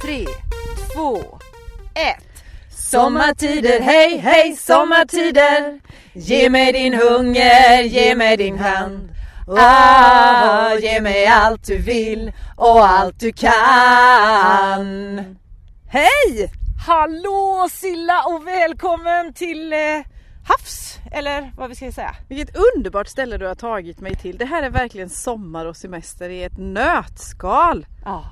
tre, två, ett. Sommartider, hej hej sommartider Ge mig din hunger, ge mig din hand ah, Ge mig allt du vill och allt du kan Hej! Hallå Silla och välkommen till eh, havs, eller vad vi ska säga. Vilket underbart ställe du har tagit mig till. Det här är verkligen sommar och semester i ett nötskal. Ja,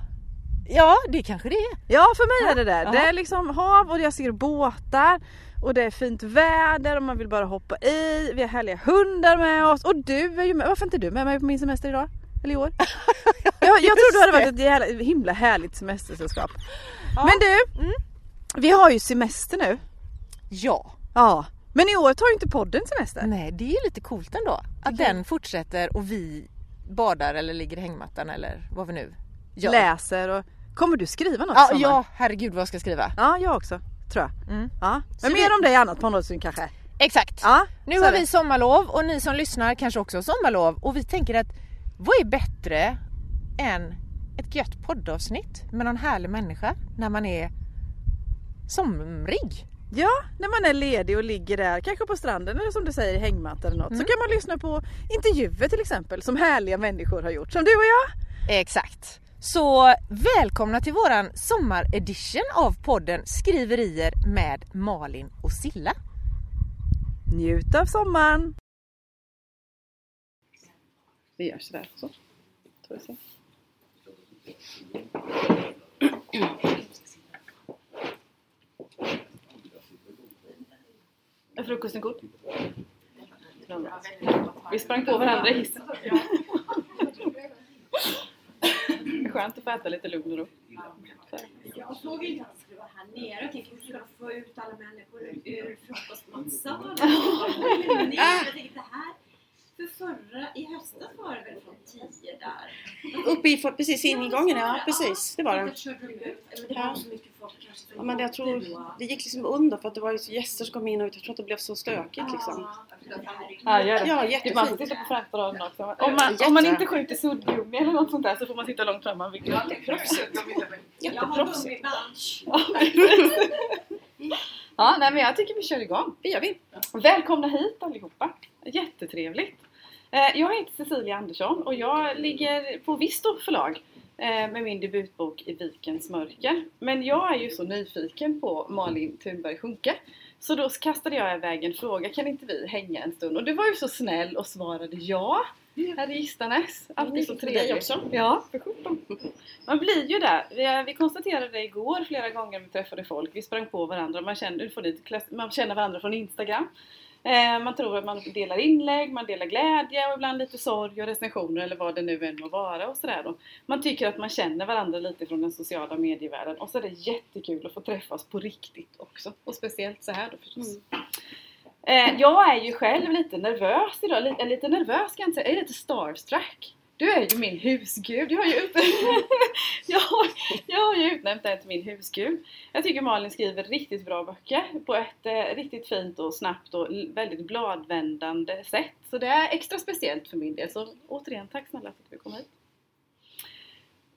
ja det kanske det är. Ja för mig är det det. Ja. Det är liksom hav och jag ser båtar och det är fint väder och man vill bara hoppa i. Vi har härliga hundar med oss och du är ju med. Varför är inte du med mig på min semester idag? Eller i år? jag, jag tror du hade varit ett jävla, himla härligt semestersällskap. Ja. Men du, Mm. vi har ju semester nu. Ja. Ja. Men i år tar ju inte podden semester. Nej, det är ju lite coolt ändå. Att jag. den fortsätter och vi badar eller ligger i hängmattan eller vad vi nu gör. Läser och... Kommer du skriva något Ja, ja, herregud vad jag ska skriva. Ja, jag också. Tror jag. Mm. Ja. Så Men vi- mer om det i annat poddavsnitt kanske. Exakt. Ja, Nu så har vi sommarlov och ni som lyssnar kanske också har sommarlov och vi tänker att vad är bättre än ett gött poddavsnitt med någon härlig människa när man är somrig? Ja, när man är ledig och ligger där, kanske på stranden eller som du säger i hängmatta eller något. Mm. Så kan man lyssna på intervjuer till exempel som härliga människor har gjort. Som du och jag. Exakt. Så välkomna till våran sommaredition av podden Skriverier med Malin och Silla. Njut av sommaren. Vi gör sådär. Så. Tror jag så. Är frukosten god? Vi sprang på varandra i hissen. Det är skönt att få äta lite lugn och ro. Jag såg ju inte att det skulle vara här nere. Jag tänkte att vi skulle få ut alla människor ur frukostmatsan. Men jag tänkte det här. För förra, i höstas var det väl från 10 där? Uppe i, för- precis i ingången, ja precis. Det var det. Ja. men jag tror det gick liksom under för att det var ju så gäster som kom in och jag tror att det blev så stökigt liksom. Ja, gör det. Ja, Det man får jättefint. sitta på raden också. Om man, om man inte skjuter suddgummi eller något sånt där så får man sitta långt fram. Man vill Jätteproffsigt. Jag har Jätteproffsigt. Ja, nej men jag tycker vi kör igång. Det gör vi. Välkomna hit allihopa! Jättetrevligt! Eh, Jag heter Cecilia Andersson och jag ligger på Visto förlag eh, med min debutbok I vikens mörker. Men jag är ju så nyfiken på Malin Thunberg Sjunke så då kastade jag iväg en fråga, kan inte vi hänga en stund? Och du var ju så snäll och svarade ja här i Gistanäs. Alltid så trevligt. också. Ja, för sjutton. Man blir ju där. Vi, vi konstaterade det igår flera gånger när vi träffade folk. Vi sprang på varandra. Man känner, får man känner varandra från Instagram. Eh, man tror att man delar inlägg, man delar glädje och ibland lite sorg och recensioner eller vad det nu än må vara och sådär. Man tycker att man känner varandra lite från den sociala medievärlden och så är det jättekul att få träffas på riktigt också. Och speciellt så här då förstås. Eh, jag är ju själv lite nervös idag, eller lite nervös kan jag inte säga, jag är lite starstruck. Du är ju min husgud, jag har ju, ut... jag har, jag har ju utnämnt dig till min husgud. Jag tycker Malin skriver riktigt bra böcker på ett eh, riktigt fint och snabbt och väldigt bladvändande sätt. Så det är extra speciellt för min del. Så återigen, tack snälla för att du kom hit.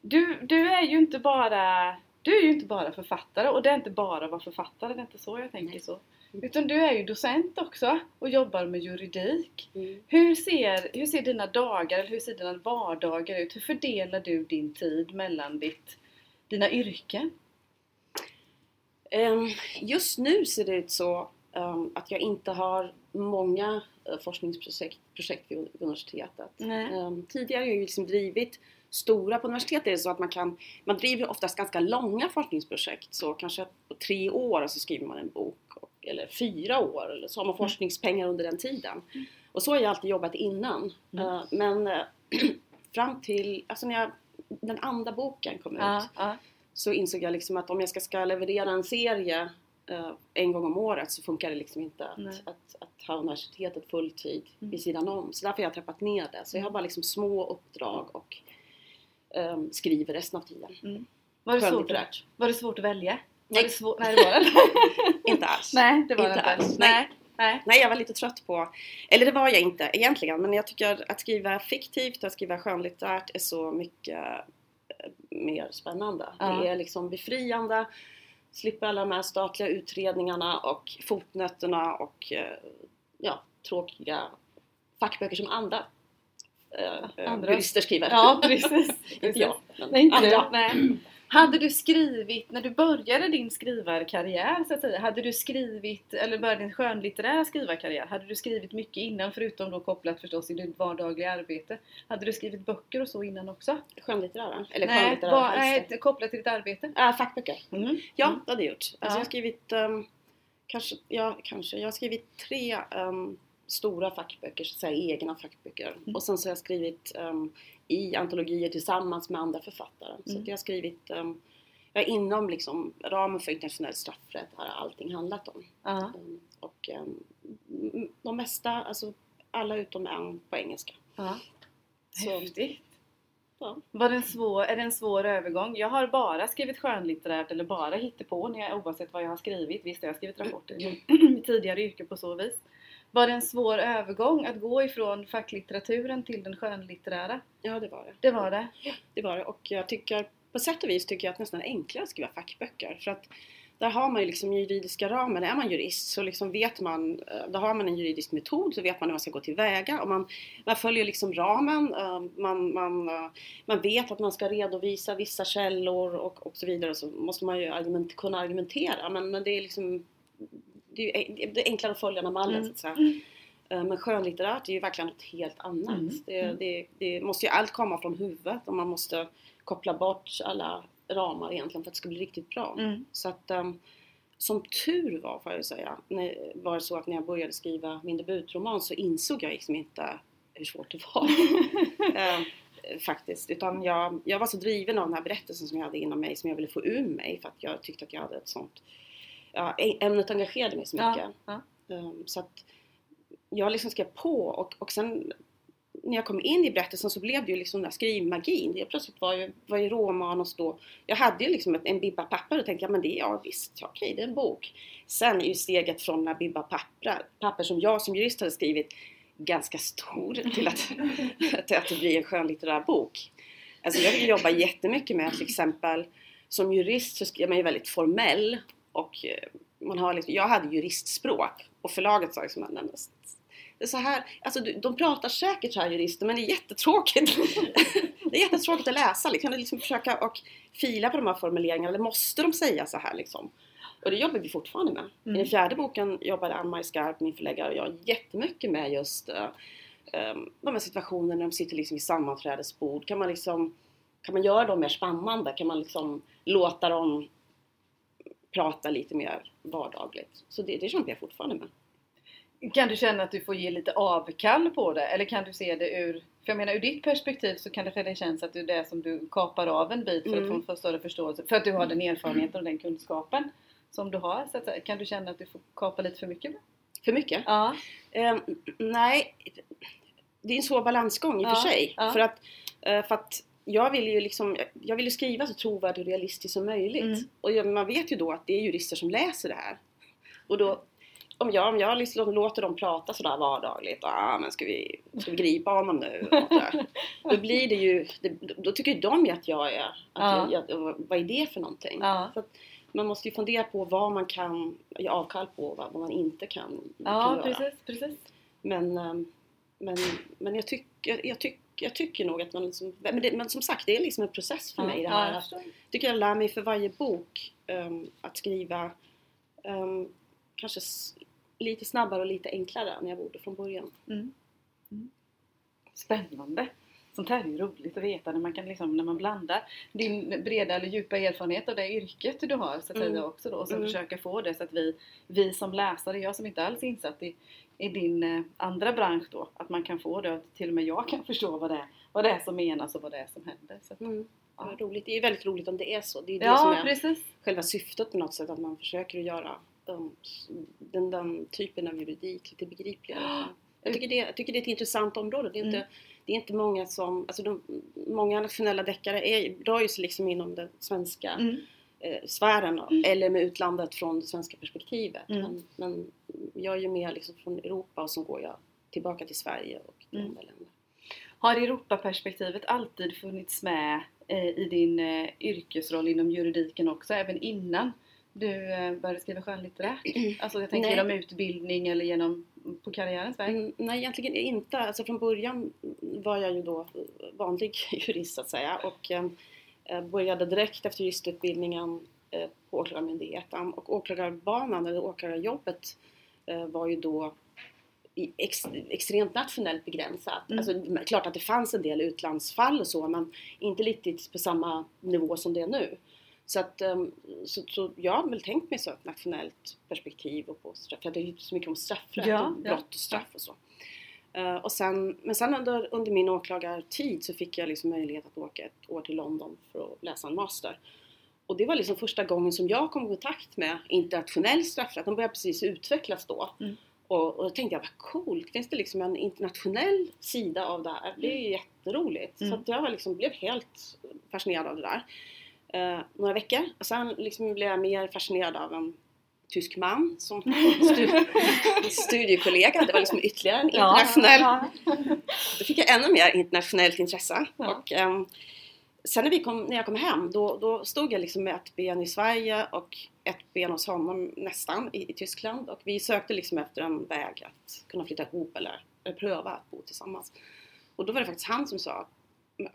Du, du är ju inte bara du är ju inte bara författare och det är inte bara att vara författare, det är inte så jag tänker så. Utan du är ju docent också och jobbar med juridik. Mm. Hur ser, hur ser dina dagar, eller hur ser dina vardagar ut? Hur fördelar du din tid mellan ditt, dina yrken? Ehm, Just nu ser det ut så ehm, att jag inte har många eh, forskningsprojekt projekt vid universitetet. Nej. Ehm, Tidigare har jag ju liksom drivit stora, på universitetet är det så att man kan, man driver oftast ganska långa forskningsprojekt så kanske på tre år så skriver man en bok och, eller fyra år eller så har man forskningspengar under den tiden. Och så har jag alltid jobbat innan. Mm. Eh, Men eh, fram till, alltså när jag, den andra boken kom ut ja. så insåg jag liksom att om jag ska, ska leverera en serie eh, en gång om året så funkar det liksom inte att, att, att ha universitetet fulltid Mm. vid sidan om. Så därför har jag trappat ner det. Så jag har bara liksom små uppdrag och ehm, skriver resten av tiden. Var, det svårt, var det svårt att välja? Var det svårt? Nej, det var det Inte alls. Nej, det var Inte det inte. alls. Nej. Nej. Nej, jag var lite trött på, eller det var jag inte egentligen, men jag tycker att skriva fiktivt och att skriva skönlitterärt är så mycket eh, mer spännande. Ja. Det är liksom befriande, slipper alla de här statliga utredningarna och fotnötterna och eh, ja, tråkiga fackböcker som andra, eh, Andra. jurister skriver. Ja precis. inte jag. Men Nej, inte andra. Nej. Hade du skrivit, när du började din skrivarkarriär så att säga, hade du skrivit, eller började din skönlitterära skrivarkarriär, hade du skrivit mycket innan förutom då kopplat förstås till ditt vardagliga arbete? Hade du skrivit böcker och så innan också? Skönlitterära? Eller nej, skönlitterära helst. nej, kopplat till ditt arbete? Äh, fackböcker. Mm. Ja, Mm. det hade jag gjort. Alltså Ja. jag har skrivit, ehm, kanske, ja, kanske, jag har skrivit tre ehm, stora fackböcker, så att säga egna fackböcker. Mm. Och sen så har jag skrivit ehm, i antologier tillsammans med andra författare. Så Mm. att jag har skrivit, um, ja, inom liksom ramen för internationell straffrätt har allting handlat om. Ja. Ehm, och ehm, de mesta, alltså alla utom en på engelska. Ja. Så, Häftigt. ja. Var det en svår, är det en svår övergång? Jag har bara skrivit skönlitterärt eller bara hittepå när jag, oavsett vad jag har skrivit. Visst, jag har skrivit rapporter i tidigare yrke på så vis. Var det en svår övergång att gå ifrån facklitteraturen till den skönlitterära? ja, det var det. Det var det. Det var det och jag tycker på sätt och vis tycker jag att nästan är enklare att skriva fackböcker för att där har man ju liksom juridiska ramen. Är man jurist så liksom vet man, eh, då har man en juridisk metod så vet man hur man ska gå tillväga och man, man följer liksom ramen. eh, Man, man, eh, man vet att man ska redovisa vissa källor och, och så vidare. Så måste man ju argument, kunna argumentera men, men det är liksom det är, enklare att följa den mallen Mm. så att säga. Eh, Men skönlitterärt är ju verkligen något helt annat. Mm. Det, Mm. det, det måste ju allt komma från huvudet och man måste koppla bort alla ramar egentligen för att det ska bli riktigt bra. Mm. Så att um, som tur var får jag ju säga, när, var det så att när jag började skriva min debutroman så insåg jag liksom inte hur svårt det var. Eh, faktiskt. Utan jag, jag var så driven av den här berättelsen som jag hade inom mig som jag ville få ur mig för att jag tyckte att jag hade ett sånt Ja, ämnet engagerade mig så mycket. Ja, ja. Um, så att jag liksom skrev på och, och sen när jag kom in i berättelsen så blev det ju liksom den där skrivmagin. Det plötsligt var ju, var ju råmanus då. Jag hade ju liksom ett, en bibba papper och tänkte ja men det är ja visst, ja, okej det är en bok. Sen är ju steget från den bibba papper, papper som jag som jurist hade skrivit ganska stor till att, till att det blir en skönlitterär bok. Alltså jag jobbar jättemycket med till exempel som jurist så är man ju väldigt formell och eh, man har liksom, jag hade juristspråk och förlaget sa liksom, "Nej, men det är så här, alltså de pratar säkert så här jurister men det är jättetråkigt. det är jättetråkigt att läsa liksom, liksom försöka och fila på de här formuleringarna, eller måste de säga så här liksom? Och det jobbar vi fortfarande med. I Mm. den fjärde boken jobbade Ann-Maj Skarp, min förläggare, och jag jättemycket med just eh, eh, de här situationerna när de sitter liksom vid sammanträdesbord. Kan man liksom kan man göra dem mer spännande? Kan man liksom låta dem prata lite mer vardagligt? Så det, det kämpar jag fortfarande med. Kan du känna att du får ge lite avkall på det? Eller kan du se det ur, för jag menar ur ditt perspektiv så kan det för dig kännas att det är det som du kapar av en bit för Mm. att få en för större förståelse. För att du har den erfarenheten och den kunskapen som du har. Så att, kan du känna att du får kapa lite för mycket? För mycket? Ja. Eh, nej, det är en svår balansgång i och Ja, för sig. ja. För, att, eh, för att jag vill ju liksom, jag vill skriva så trovärdigt och realistiskt som möjligt. Mm. Och jag, man vet ju då att det är jurister som läser det här. Och då, om jag, om jag liksom låter dem prata sådär vardagligt, ah, men ska vi, ska vi gripa honom nu? Då blir det ju, det, då tycker de ju att jag är, att Ja. jag, jag, vad är det för någonting? Ja. Så man måste ju fundera på vad man kan ge avkall på och vad man inte kan, kan Ja, göra. precis, precis. Men, ehm, men, men jag, tycker, jag, tycker, jag tycker nog att man liksom, men, det, men som sagt det är liksom en process för mig det ja, här. jag tycker jag lär mig för varje bok ehm, att skriva ehm, kanske s- lite snabbare och lite enklare än jag borde från början. Mm. Mm. Spännande! Sånt här är ju roligt att veta när man kan liksom, när man blandar din breda eller djupa erfarenhet av det yrket du har så att Mm. säga också då och så Mm. försöka få det så att vi, vi som läsare, jag som inte alls är insatt i, i din eh, andra bransch då, att man kan få det och till och med jag kan förstå vad det är, vad det är som menas och vad det är som händer. Så att, Mm. Ja. Det, är roligt. det är väldigt roligt om det är så. Det är det som ja, är precis! själva syftet på något sätt, att man försöker att göra um, den, den typen av juridik lite begripligare. Jag tycker, det, jag tycker det är ett intressant område. Det är inte, Mm. Det är inte många som, alltså de, många nationella deckare är, rör ju sig liksom inom den svenska Mm. eh, sfären eller med utlandet från det svenska perspektivet. Mm. Men, men jag är ju mer liksom från Europa och så går jag tillbaka till Sverige och till Mm. andra länder. Har Europaperspektivet alltid funnits med eh, i din eh, yrkesroll inom juridiken också, även innan du eh, började skriva skönlitterärt? Alltså jag tänker Nej. genom utbildning eller genom på karriärens väg? Mm, nej, egentligen inte. Alltså från början var jag ju då vanlig jurist så att säga och eh, började direkt efter juristutbildningen eh, på Åklagarmyndigheten och åklagarbanan eller åklagarjobbet eh, var ju då ex, extremt nationellt begränsat. Mm. Alltså, klart att det fanns en del utlandsfall och så men inte riktigt på samma nivå som det är nu. Så, att, ehm, så, så jag har väl tänkt mig så ett nationellt perspektiv och på straff, det är ju så mycket om straffrätt Ja, och brott och straff och så. Eh, och sen, men sen under, under min åklagartid så fick jag liksom möjlighet att åka ett år till London för att läsa en master. Och det var liksom första gången som jag kom i kontakt med internationell straffrätt. Den började precis utvecklas då. Mm. Och, och då tänkte jag, vad coolt! Finns det liksom en internationell sida av det här? Det är ju jätteroligt. Mm. Så jag liksom, blev helt fascinerad av det där. Eh, några veckor. Och sen liksom blev jag mer fascinerad av en tysk man som stu- studiekollega. Det var liksom ytterligare en internationell då fick jag ännu mer internationellt intresse. Ja. Och, ehm, sen när, vi kom, när jag kom hem då, då stod jag liksom med ett ben i Sverige och ett ben hos honom nästan i, i Tyskland. Och vi sökte liksom efter en väg att kunna flytta ihop eller, eller pröva att bo tillsammans. Och då var det faktiskt han som sa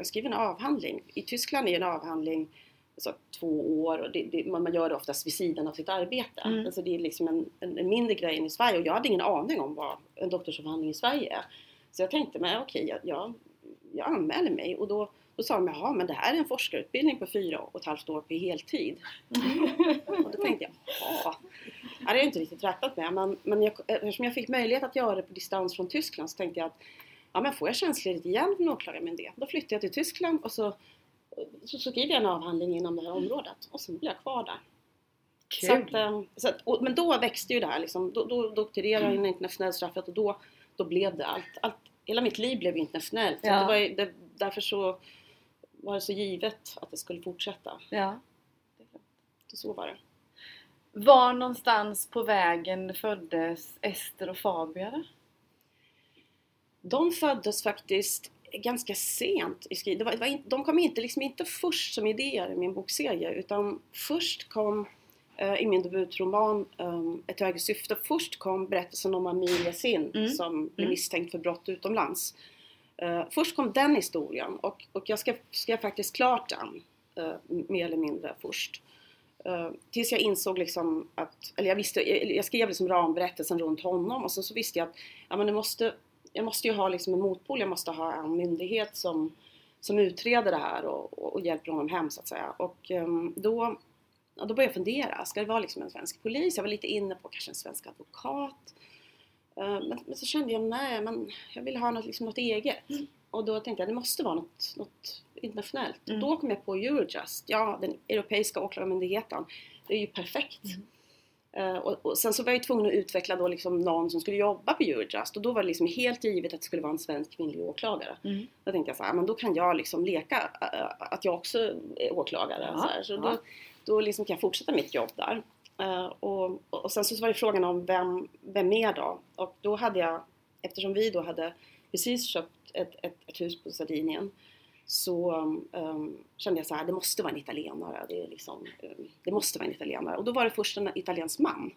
skriv en avhandling. I Tyskland är en avhandling alltså, två år och det, det, man, gör det oftast vid sidan av sitt arbete. Mm. Alltså, det är liksom en, en, en mindre grej än i Sverige och jag hade ingen aning om vad en doktorsavhandling i Sverige är. Så jag tänkte, men okej, jag, jag, jag anmäler mig och då, då sa de, jaha men det här är en forskarutbildning på fyra och ett halvt år på heltid. och då tänkte jag, jaha. Ja, det har jag inte riktigt räknat med men, men jag, eftersom jag fick möjlighet att göra det på distans från Tyskland så tänkte jag att ja, men får jag tjänstledigt igen från Åklagarmyndigheten då flyttar jag till Tyskland och så, så, så skriver jag en avhandling inom det här området och sen blir jag kvar där. Så att, eh, så att, och, men då växte ju det här liksom, då, då doktorerade jag i internationell straffrätt och då, då blev det allt, allt. Hela mitt liv blev internationellt. Ja. det var, det, därför så var det så givet att det skulle fortsätta. Ja. Så var det. Var någonstans på vägen föddes Ester och Fabia? De föddes faktiskt ganska sent i skriv. Det var, det var in, de kom inte, liksom inte först som idéer i min bokserie utan först kom eh, i min debutroman um, Ett högre syfte. Först kom berättelsen om Amir Yasin Mm. som blev Mm. misstänkt för brott utomlands. Eh, först kom den historien och, och jag skrev, faktiskt klart den eh, mer eller mindre först. Eh, tills jag insåg liksom att, eller jag visste, jag, jag skrev liksom ramberättelsen runt honom och sen så visste jag att ja, men det måste, jag måste ju ha liksom en motpol, jag måste ha en myndighet som, som utreder det här och, och, och hjälper honom hem så att säga. Och ehm, då, ja, då började jag fundera, ska det vara liksom en svensk polis? Jag var lite inne på kanske en svensk advokat. Eh, men, men så kände jag, nej men jag vill ha något, liksom något eget. Och då tänkte jag, det måste vara något, något internationellt. Mm. Då kom jag på Eurojust, ja den europeiska åklagarmyndigheten. Det är ju perfekt. Eh, och, och sen så var jag ju tvungen att utveckla då liksom någon som skulle jobba på Eurojust och då var det liksom helt givet att det skulle vara en svensk kvinnlig åklagare. Mm. Då tänkte jag så här, men då kan jag liksom leka att jag också är åklagare. Ja, så här. så ja. då, då liksom kan jag fortsätta mitt jobb där. Eh, och, och sen så var det frågan om vem, vem är då? Och då hade jag, eftersom vi då hade precis köpt ett, ett, ett hus på Sardinien så um, kände jag så här, det måste vara en italienare. Det, är liksom, um, det måste vara en italienare. Och då var det först en italiensk man.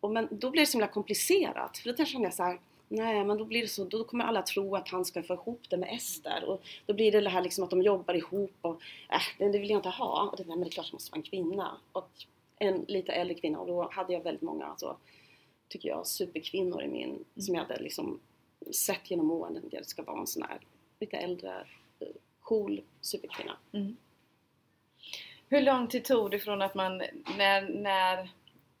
Och men då blev det så himla komplicerat. För då kände jag så här, nej men då blir det så, då kommer alla tro att han ska få ihop det med Ester. Och då blir det det här liksom att de jobbar ihop och äh, det, det vill jag inte ha. Och det, nej, men det är klart det måste vara en kvinna. Och en lite äldre kvinna. Och då hade jag väldigt många, alltså, tycker jag, superkvinnor i min, som jag hade liksom sett genom åren. Det ska vara en sån här lite äldre, cool superkvinna. Hur lång tid tog det från att man, när, när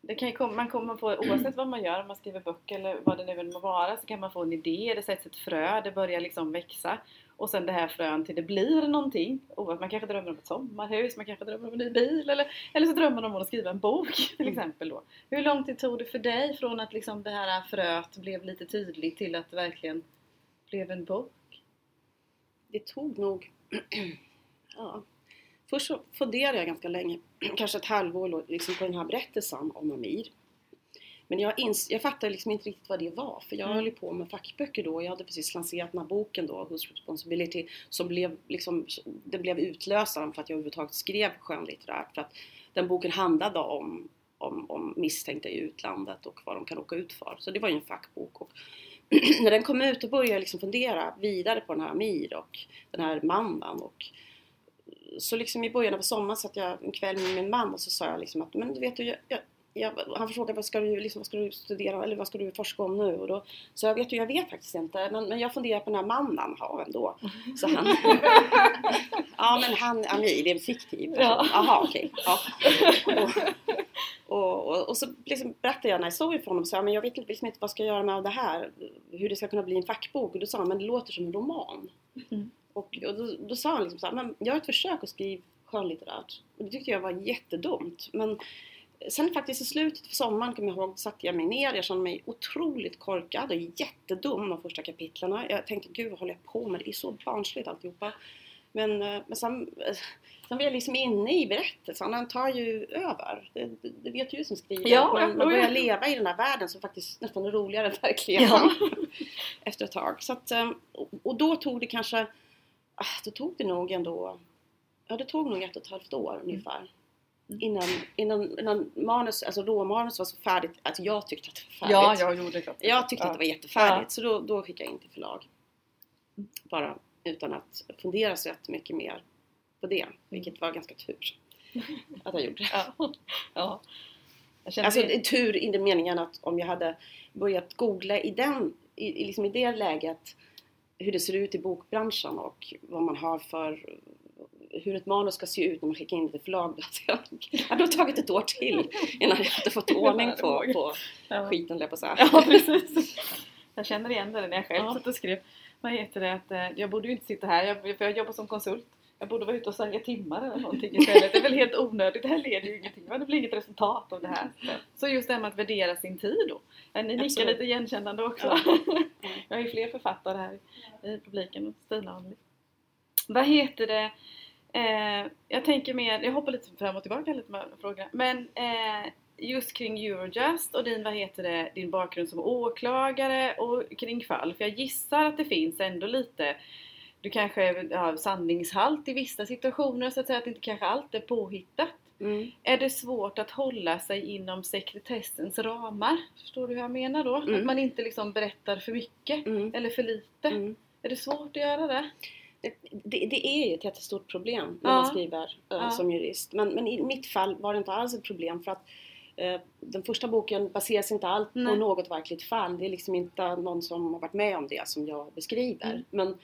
det kan ju komma, man kommer få, oavsett vad man gör, om man skriver böcker eller vad det nu än må vara, så kan man få en idé, det sätts ett frö, det börjar liksom växa. Och sen det här frön till det blir någonting. Oavsett, man kanske drömmer om ett sommarhus, man kanske drömmer om en ny bil eller, eller så drömmer man om att skriva en bok till exempel då. Hur lång tid tog det för dig från att liksom det här fröet blev lite tydligt till att det verkligen blev en bok? Det tog nog... ja. Först så funderade jag ganska länge, kanske ett halvår, liksom på den här berättelsen om Amir. Men jag, ins- jag fattade liksom inte riktigt vad det var för jag Mm. höll på med fackböcker då. Jag hade precis lanserat den här boken då, Whose Responsibility, som blev liksom, det blev utlösaren för att jag överhuvudtaget skrev skönlitterärt. För att den boken handlade om, om, om misstänkta i utlandet och vad de kan råka ut för. Så det var ju en fackbok. Och när den kom ut då började jag liksom fundera vidare på den här Amir och den här mannen. Och så liksom i början av sommaren satt jag en kväll med min man och så sa jag liksom att men du vet jag, jag, jag, han frågade vad ska, du, liksom, vad ska du studera eller vad ska du forska om nu? Och då sa jag vet du, jag vet faktiskt inte men, men jag funderar på den här mannen. Ja, vem då? Så han, ja men han, Amir, det är en fiktiv person. Ja. Jaha okej. Ja. Och, och, och så liksom berättade jag den här historien för honom och sa men jag vet liksom inte vad ska jag göra med det här. Hur det ska kunna bli en fackbok. Och då sa han men det låter som en roman. Mm. Och, och då, då sa han liksom så här, men gör ett försök att skriva skönlitterärt. Och det tyckte jag var jättedumt. Men sen faktiskt i slutet av sommaren, kommer jag ihåg, satte jag mig ner. Jag kände mig otroligt korkad och jättedum de första kapitlen. Jag tänkte, gud vad håller jag på med? Det är så barnsligt alltihopa. Men, eh, men sen, sen var jag liksom inne i berättelsen. Den tar ju över. Det, det, det vet du ju som skriver. Ja, ja, man börjar ja. leva i den här världen som faktiskt nästan är roligare än verkligheten. Ja. Efter ett tag. Så att, eh, och- och då tog det kanske, ah, då tog det nog ändå, ja det tog nog ett och ett halvt år ungefär. Mm. Innan, innan, innan manus, alltså råmanus var så färdigt att jag tyckte att det var Ja, färdigt. jag gjorde klart. Jag tyckte ja. att det var jättefärdigt så då, då skickade jag in till förlag. Bara utan att fundera så jättemycket mer på det. Vilket var ganska tur att jag gjorde. Ja. ja. Alltså det. det är tur i den meningen att om jag hade börjat googla i den, i, liksom i det läget hur det ser ut i bokbranschen och vad man har för hur ett manus ska se ut när man skickar in det till förlag. Jag, hade det tagit ett år till innan jag hade fått ordning på, på Ja. skiten, jag på att säga. Ja precis. Jag känner igen det när jag själv Ja. satt och skrev. Vad heter det? Att, eh, jag borde ju inte sitta här, jag, för jag jobbar som konsult. Jag borde vara ute och sälja timmar eller någonting istället. Det är väl helt onödigt. Det här leder ju ingenting. Det blir inget resultat av det här. Så just det här med att värdera sin tid då. Ja, Ni nickar Absolut. lite igenkännande också. Jag har ju fler författare här i- publiken. Stina och. Vad heter det? Eh, jag tänker mer, jag hoppar lite fram och tillbaka lite med frågorna. Men eh, just kring Eurojust och din, vad heter det, din bakgrund som åklagare och kring fall. För jag gissar att det finns ändå lite du kanske har sanningshalt i vissa situationer så att säga att inte kanske allt är påhittat. Mm. Är det svårt att hålla sig inom sekretessens ramar? Förstår du hur jag menar då? Mm. Att man inte liksom berättar för mycket Mm. eller för lite. Mm. Är det svårt att göra det? Det, det, är ju ett jättestort problem när Ja. man skriver Ja. som jurist. Men, men i mitt fall var det inte alls ett problem för att eh, den första boken baseras inte alls på något verkligt fall. Det är liksom inte någon som har varit med om det som jag beskriver. Mm. Men,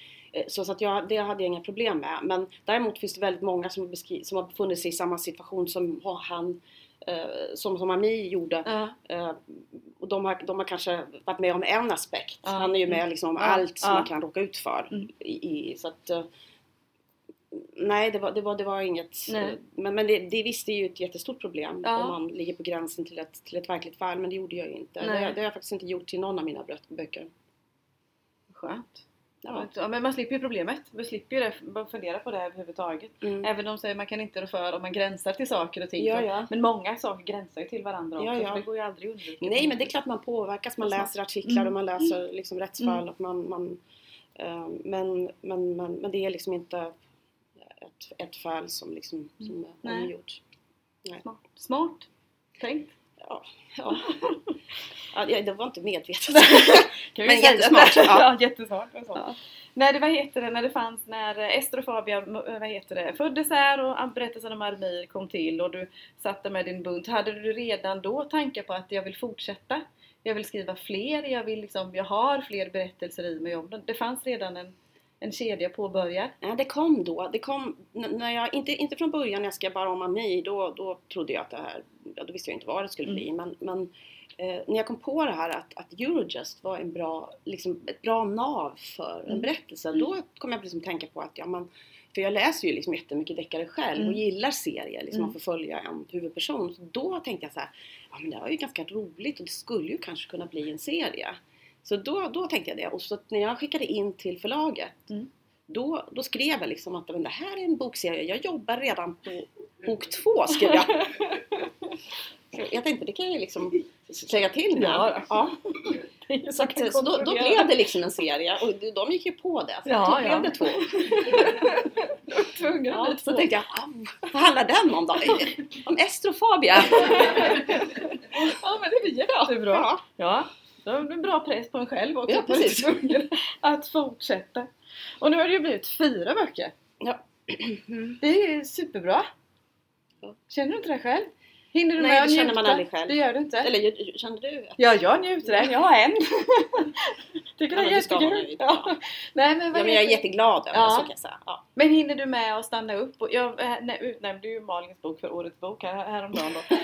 så, så att jag, det hade jag inga problem med. Men däremot finns det väldigt många som, har beskri- som har befunnit sig i samma situation som han eh, som, som Ami gjorde. Ja. Eh, och de har, de har kanske varit med om en aspekt. Ja. Han är ju med liksom om Ja. allt som man kan råka ut för. Mm. I, så att, eh, nej, det var, det var, det var inget. Nej. eh, Men, men det, det visst är ju ett jättestort problem om man ligger på gränsen till ett, till ett verkligt fall. Men det gjorde jag ju inte. Det, det har jag faktiskt inte gjort till någon av mina bö- böcker. Skönt. Ja. Ja, men man slipper ju problemet. Man slipper ju det, fundera på det överhuvudtaget. Mm. Även om säger man kan inte rå för om man gränsar till saker och ting. Ja, ja. Men många saker gränsar ju till varandra också. Ja. Så det går ju aldrig att. Nej men det är klart man påverkas, man är läser artiklar och Mm. man läser liksom rättsfall Mm. och man, man eh, men, men, men, men det är liksom inte ett, ett fall som liksom som är Nej. gjort. Smart. Smart. Tänkt. Ja, ja. ja, det- var inte medvetet. Kan vi Men jättesmart, ja. ja, jättesmart. Ja. När det, vad heter det, när det fanns, när Ester och Fabian vad heter det, föddes här och berättelsen om Armir kom till och du satt där med din bunt. Hade du redan då tankar på att jag vill fortsätta? Jag vill skriva fler, jag, vill liksom, jag har fler berättelser i mig om dem. Det fanns redan en, en kedja påbörjad. Ja, det kom då. Det kom när jag, inte, inte från början när jag skrev bara om Ami, då, då trodde jag att det här, ja, då visste jag inte vad det skulle Mm. bli. Men, men eh, när jag kom på det här att, att Eurojust var en bra, liksom, ett bra nav för en Mm. berättelse, Mm. då kom jag liksom tänka på att ja, man, för jag läser ju liksom jättemycket deckare själv och Mm. gillar serier, liksom Mm. att få följa en huvudperson. Så då tänkte jag så här, ja men det var ju ganska roligt och det skulle ju kanske kunna bli en serie. Så då, då tänkte jag det. Och så när jag skickade in till förlaget Mm. då, då skrev jag liksom att men det här är en bokserie, jag jobbar redan på bok två skrev jag. Så jag tänkte det kan jag liksom lägga till med. Ja. Ja. Så, att, så då, då blev det liksom en serie och de gick ju på det. Så Ja, då ja. blev det två. Att Ja, så tänkte jag, vad handlar den om då? Om estrofobia? Ja men det blir jättebra. Ja. Ja, det är en bra press på en själv också. Ja, precis. att fortsätta. Och nu har det ju blivit fyra böcker. Ja. Det är superbra. Känner du inte det själv? Hinner du Nej, med det att känner njuta? man aldrig själv. Det gör du inte? Eller kände du? Ja, jag njuter än. Jag har en. Tycker Ja, det är det jättekul. Ja. Nej, men, Ja, men jag är jätteglad över Ja. det, så kan jag säga. Ja. men hinner du med att stanna upp? Och jag eh, nej, utnämnde ju Malins bok för årets bok här, häromdagen då.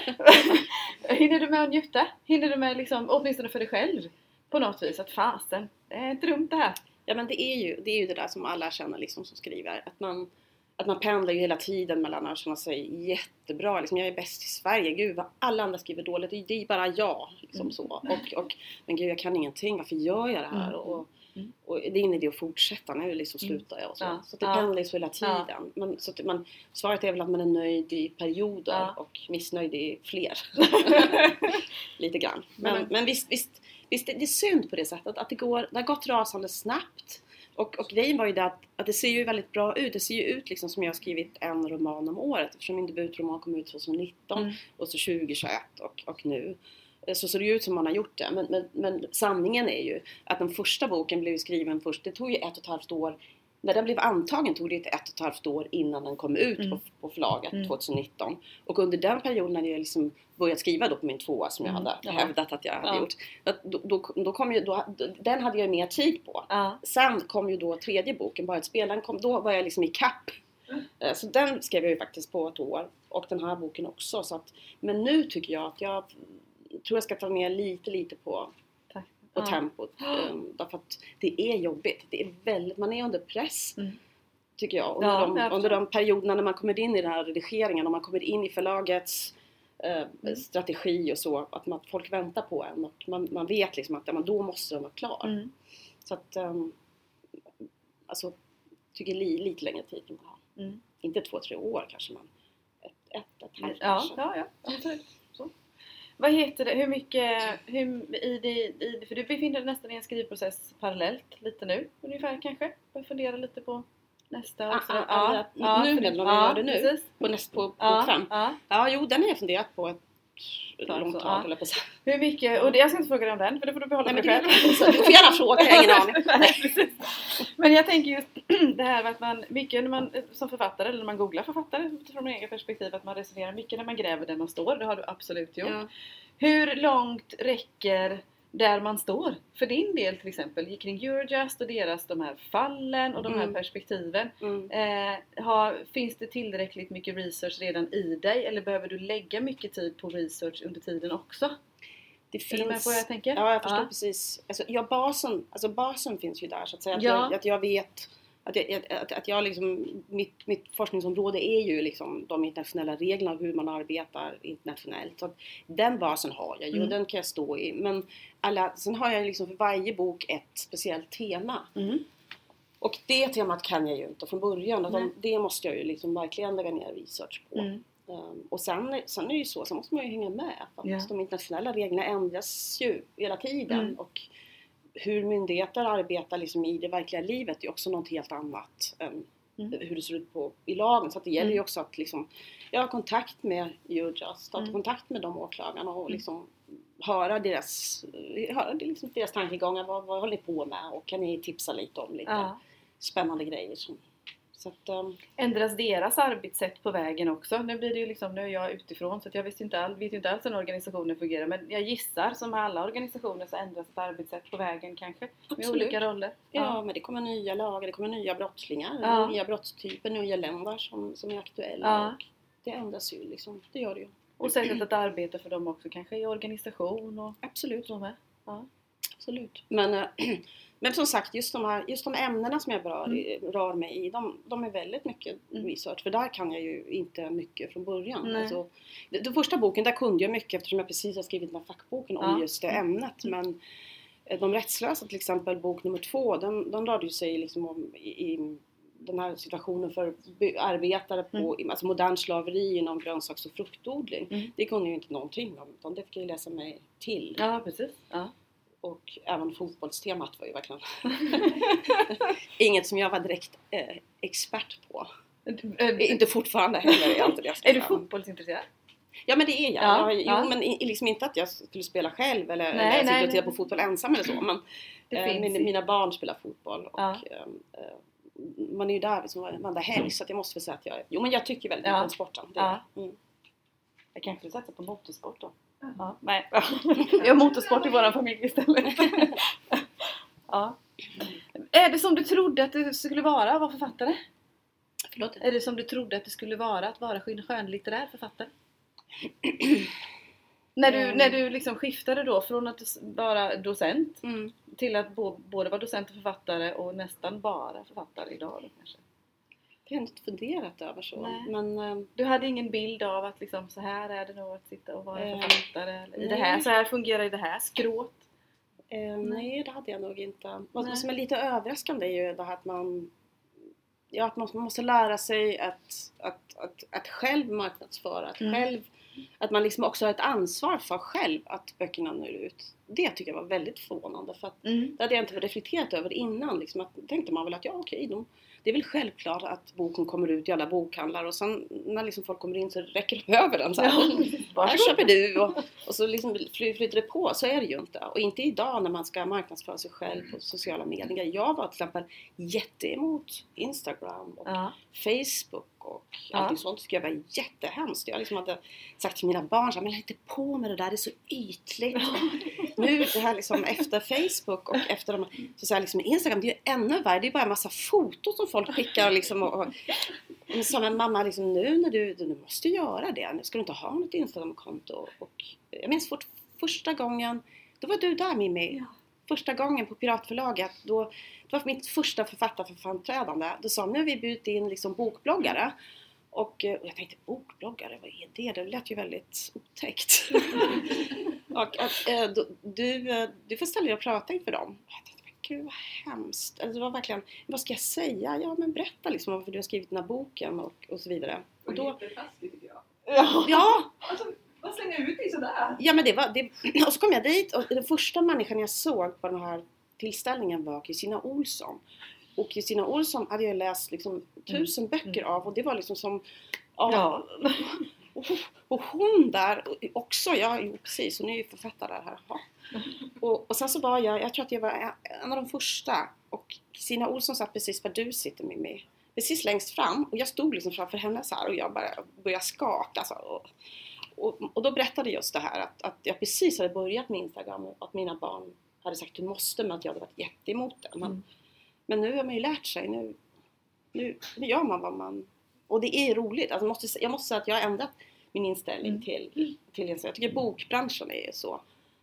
hinner du med att njuta? Hinner du med liksom, åtminstone för dig själv? På något vis att fasen, det är inte dumt det här. Ja men det är ju det, är ju det där som alla känner liksom som skriver. Att man, att man pendlar ju hela tiden mellan att känna sig jättebra, liksom, jag är bäst i Sverige, gud vad alla andra skriver dåligt, det är bara jag. Liksom så. Och, och, men gud jag kan ingenting, varför gör jag det här? Mm. Och, Mm. och det är ingen idé att fortsätta, nu liksom Mm. slutar jag och så. Ja. Så det Ja. pendlar ju så hela Ja. tiden. Men, så att man, svaret är väl att man är nöjd i perioder Ja. och missnöjd i fler. Lite grann. Men, Men- men visst, visst, visst det det är synd på det sättet att det, går, det har gått rasande snabbt. Och, och grejen var ju det att, att det ser ju väldigt bra ut. Det ser ju ut liksom som jag har skrivit en roman om året eftersom min debutroman kom ut 2019 Mm. och så 2021 och, och nu. Eh, Så ser det ju ut som man har gjort det. Men, men, men sanningen är ju att den första boken blev skriven först. Det tog ju ett och ett halvt år. När den blev antagen tog det ett, och ett halvt år innan den kom ut Mm. på, på förlaget Mm. 2019. Och under den perioden hade jag liksom börjat skriva då på min tvåa som jag Mm. hade Ja. hävdat att jag hade Ja. gjort. Att Då, då, då kom ju, då, den hade jag mer tid på. Ja. Sen kom ju då tredje boken, Bara ett spel, den kom, då var jag liksom i kapp. Eh, Så den skrev jag ju faktiskt på ett år. Och den här boken också. Så att, men nu tycker jag att jag tror jag ska ta ner lite, lite på, På Ja. tempot. Um, därför att det är jobbigt. Det är väldigt, man är under press. Mm. Tycker jag. Under, Ja, de, under de perioderna när man kommer in i den här redigeringen och man kommer in i förlagets eh, Mm. strategi och så. Att man, folk väntar på en och man, man vet liksom att ja, då måste den vara klar. Mm. Så att, um, alltså, tycker li, lite längre tid kan man ha. Mm. Inte två, tre år kanske men ett, ett, ett halvt Ja, kanske. ja, ja. Vad heter det, hur mycket, hur, i det, i för du befinner dig nästan i en skrivprocess parallellt lite nu ungefär kanske? Börjar fundera lite på nästa Ah, ah, ah, nu för- menar du vad jag gör det nu? Precis. På, näst, på, på Ja, fem. ja. Ja, jo den har jag funderat på ett långt tag höll jag på att säga. Hur mycket, och det, jag ska inte fråga dig om den för det får du behålla Nej för dig själv. Du får gärna fråga, jag har ingen aning. Men jag tänker just det här med att man, mycket när man som författare, eller när man googlar författare utifrån min egen perspektiv, att man resonerar mycket när man gräver där man står. Det har du absolut gjort. Ja. Hur långt räcker där man står? För din del till exempel, kring Eurojust och deras de här fallen och de här Mm. perspektiven. Mm. Eh, har, finns det tillräckligt mycket research redan i dig eller behöver du lägga mycket tid på research under tiden också? Det Är du med finns... på vad jag tänker? Ja, jag förstår Ja. precis. Alltså, ja, basen, alltså basen finns ju där så att säga. Att, Ja. jag, att jag vet att, jag, att, att jag liksom, mitt, mitt forskningsområde är ju liksom de internationella reglerna och hur man arbetar internationellt. Så den basen har jag ju och Mm. den kan jag stå i. Men alla, sen har jag liksom för varje bok ett speciellt tema. Mm. Och det temat kan jag ju inte från början. Utan det måste jag ju liksom verkligen lägga ner research på. Mm. Um, och sen, sen är det ju så, sen måste man ju hänga med. För att Ja. De internationella reglerna ändras ju hela tiden. Mm. Och hur myndigheter arbetar liksom i det verkliga livet är också något helt annat än Mm. hur det ser ut på, i lagen. Så att det gäller ju Mm. också att liksom, jag har kontakt med Eurojust, ha Mm. kontakt med de åklagarna och Mm. liksom höra deras, höra liksom deras tankegångar. Vad, vad håller ni på med? Och kan ni tipsa lite om lite Ja. spännande grejer. Som, så att, um, Ändras deras arbetssätt på vägen också? Nu blir det ju liksom, nu är jag utifrån så jag vet inte, all, vet inte alls hur organisationen fungerar men jag gissar som med alla organisationer så ändras ett arbetssätt på vägen kanske med Absolut. olika roller. Ja, men det kommer nya lagar, det kommer nya brottslingar, Ja. nya brottstyper, nya länder som, som är aktuella. Ja. Och det ändras ju liksom, det gör det ju. Och sättet att arbeta för dem också kanske i organisation och Absolut. så med. Ja. Absolut. Men, eh, men som sagt, just de, här, just de ämnena som jag berör, rör mig i, de, de är väldigt mycket Mm. research. För där kan jag ju inte mycket från början. Alltså, den, första boken, där kunde jag mycket eftersom jag precis har skrivit den här fackboken om Ja. just det ämnet. Men eh, de rättslösa till exempel, bok nummer två, den, den rörde ju sig liksom om i, i den här situationen för arbetare på alltså modern slaveri inom grönsaks och fruktodling. Mm. Det kunde jag ju inte någonting om utan det fick jag läsa mig till. Ja, precis. Ja. Och även fotbollstemat var ju verkligen inget som jag var direkt eh, expert på. Inte fortfarande heller är jag inte det. Är du jag fotbollsintresserad? Ja men det är jag. Ja, jag jo, ja. men i- liksom inte att jag skulle spela själv eller, Nej, eller nej, och titta på fotboll ensam eller så. Men eh, finns mina, barn spelar fotboll och Ja. ehm, eh, man är ju där liksom varenda helg så jag måste väl säga att jag, jo men jag tycker väldigt mycket om sporten. Det, mm. Jag kanske skulle satsa på motorsport då. Ja, nej. Vi har motorsport i våran familj istället. ja. Är det som du trodde att det skulle vara att vara författare? Förlåt? Är det som du trodde att det skulle vara att vara skön- skönlitterär författare? när du, Mm. när du liksom skiftade då från att vara docent Mm. till att både vara docent och författare och nästan bara författare idag då kanske? Det har jag inte funderat över så. Nej. Men ehm, Du hade ingen bild av att liksom, så här är det nog att sitta och vara Eh, författare? Eller, i det här, så här fungerar i det här skrået? Eh, nej, det hade jag nog inte. Vad Nej. som är lite överraskande är ju det här att man Ja, att man måste lära sig att, att, att, att själv marknadsföra, att Mm. själv att man liksom också har ett ansvar för själv att böckerna når ut. Det tycker jag var väldigt förvånande för att Mm. det hade jag inte reflekterat över innan. Liksom att, tänkte man väl att ja okej, de, det är väl självklart att boken kommer ut i alla bokhandlar och sen när liksom folk kommer in så räcker de över den så här. Här Varsågod. köper du och, och så liksom fly- flyter det på. Så är det ju inte. Och inte idag när man ska marknadsföra sig själv på sociala medier. Jag var till exempel jätteemot Instagram och Ja. Facebook och Ja. allting sånt tycker jag var jättehemskt. Jag liksom hade sagt till mina barn så här, men inte på med det där, det är så ytligt. nu det här liksom efter Facebook och efter de så säger liksom Instagram, det är ju ännu värre. Det är bara en massa foton som folk skickar liksom och, och men sa men mamma, liksom, nu när du, du måste göra det. Nu ska du inte ha något Instagramkonto. Och jag minns fort, första gången, då var du där Mimmi. Första gången på Piratförlaget. Då, det var mitt första författarframträdande. Då sa de, nu har vi bjudit in liksom bokbloggare. Och, eh, och jag tänkte, bokbloggare, vad är det? Det lät ju väldigt otäckt. och att, eh, då- du, eh, du får ställa dig och prata inför dem. Jag tänkte, men gud vad hemskt. Alltså, det var verkligen, vad ska jag säga? Ja men berätta liksom varför du har skrivit den här boken och, och så vidare. Och då, Jättetaskigt tycker jag. ja, Alltså, vad slänger ut dig sådär? Ja men det var, det, och så kom jag dit och den första människan jag såg på den här tillställningen var Kristina Olsson. Och Kristina Olsson hade jag läst liksom tusen böcker av och det var liksom som ja. Och, och hon där också, ja jo, precis, hon är ju författare här. Ja. Och, och sen så var jag, jag tror att jag var en- av de första och Kristina Olsson satt precis där du sitter med mig. Precis längst fram och jag stod liksom framför henne så här och jag bara började skaka. Så, och, och, och då berättade jag just det här att, att jag precis hade börjat med Instagram och att mina barn hade sagt du måste men att jag hade varit jätteemot det. Men, Mm. men nu har man ju lärt sig. Nu, nu, nu gör man vad man... Och det är roligt. Alltså jag, måste, jag måste säga att jag har ändrat min inställning Mm. till, till. Jag tycker bokbranschen är så...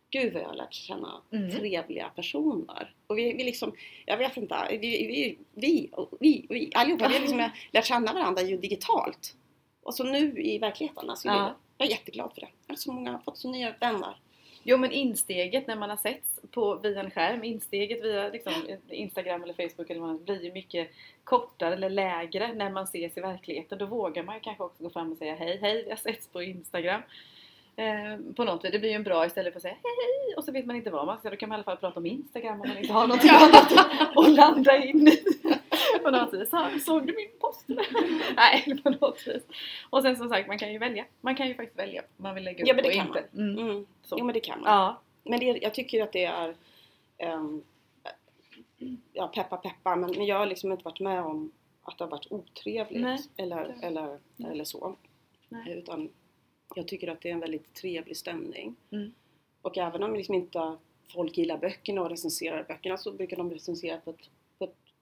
Gud vad jag har lärt känna Mm. trevliga personer. Och vi, vi liksom, jag vet inte, vi, vi, vi, vi, vi allihopa, vi har liksom lärt känna varandra ju digitalt. Och så nu i verkligheten. Alltså, Ja. jag, jag är jätteglad för det. Jag har så många, fått så nya vänner. Jo men insteget när man har setts på, via en skärm, insteget via liksom, Instagram eller Facebook eller det blir ju mycket kortare eller lägre när man ses i verkligheten. Då vågar man ju kanske också gå fram och säga hej, hej, vi har setts på Instagram. Eh, på något vis. Det blir ju en bra istället för att säga hej, hej och så vet man inte vad man ska Då kan man i alla fall prata om Instagram om man inte har någonting annat att landa in i. på något vis. Så, såg du min post? Nej, på något vis. Och sen som sagt, man kan ju välja. Man kan ju faktiskt välja man vill lägga upp Ja, men det och kan inte. Mm. Mm. Så. Jo men det kan man. Ja. Men det, jag tycker att det är ehm, ja, peppa peppa men, men jag har liksom inte varit med om att det har varit otrevligt Nej. eller, eller, Nej. eller så. Nej. Utan jag tycker att det är en väldigt trevlig stämning. Mm. Och även om liksom inte folk gillar böckerna och recenserar böckerna så brukar de recensera på ett,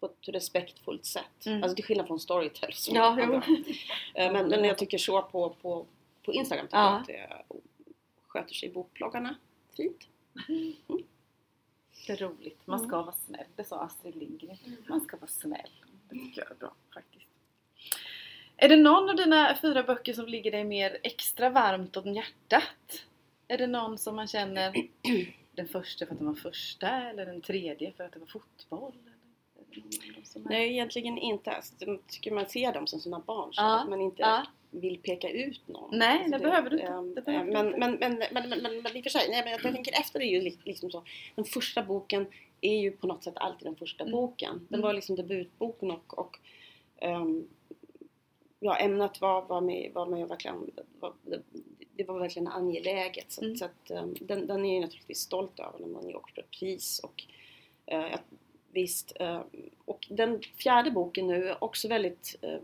på ett, respektfullt sätt. Mm. Alltså till skillnad från Storytel. Ja. Eh, men, men jag tycker så på, på, på Instagram tycker Ja. jag att det sköter sig bokbloggarna fint. Det är roligt. Man Mm. ska vara snäll. Det sa Astrid Lindgren. Man ska vara snäll. Det tycker jag är bra faktiskt. Är det någon av dina fyra böcker som ligger dig mer extra varmt om hjärtat? Är det någon som man känner den första för att den var första eller den tredje för att det var fotboll? Nej, egentligen inte. Alltså, Jag tycker man ser dem som sina barn så Ja, att man inte ja. vill peka ut någon. Nej, Alltså, det behöver du inte. ehm, Det behöver du men, inte. men, men, men, men, men, men i och för sig, nej, men jag tänker efter är ju li- liksom så. Den första boken är ju på något sätt alltid den första Mm. boken. Den Mm. var liksom debutboken och, och ehm, ja, ämnet var, var med, var med verkligen, var, det, det var verkligen angeläget. Så, Mm. så att, ehm, den, den är jag naturligtvis stolt över när man får ett pris. Och, eh, jag- visst, eh, och den fjärde boken nu är också väldigt, eh,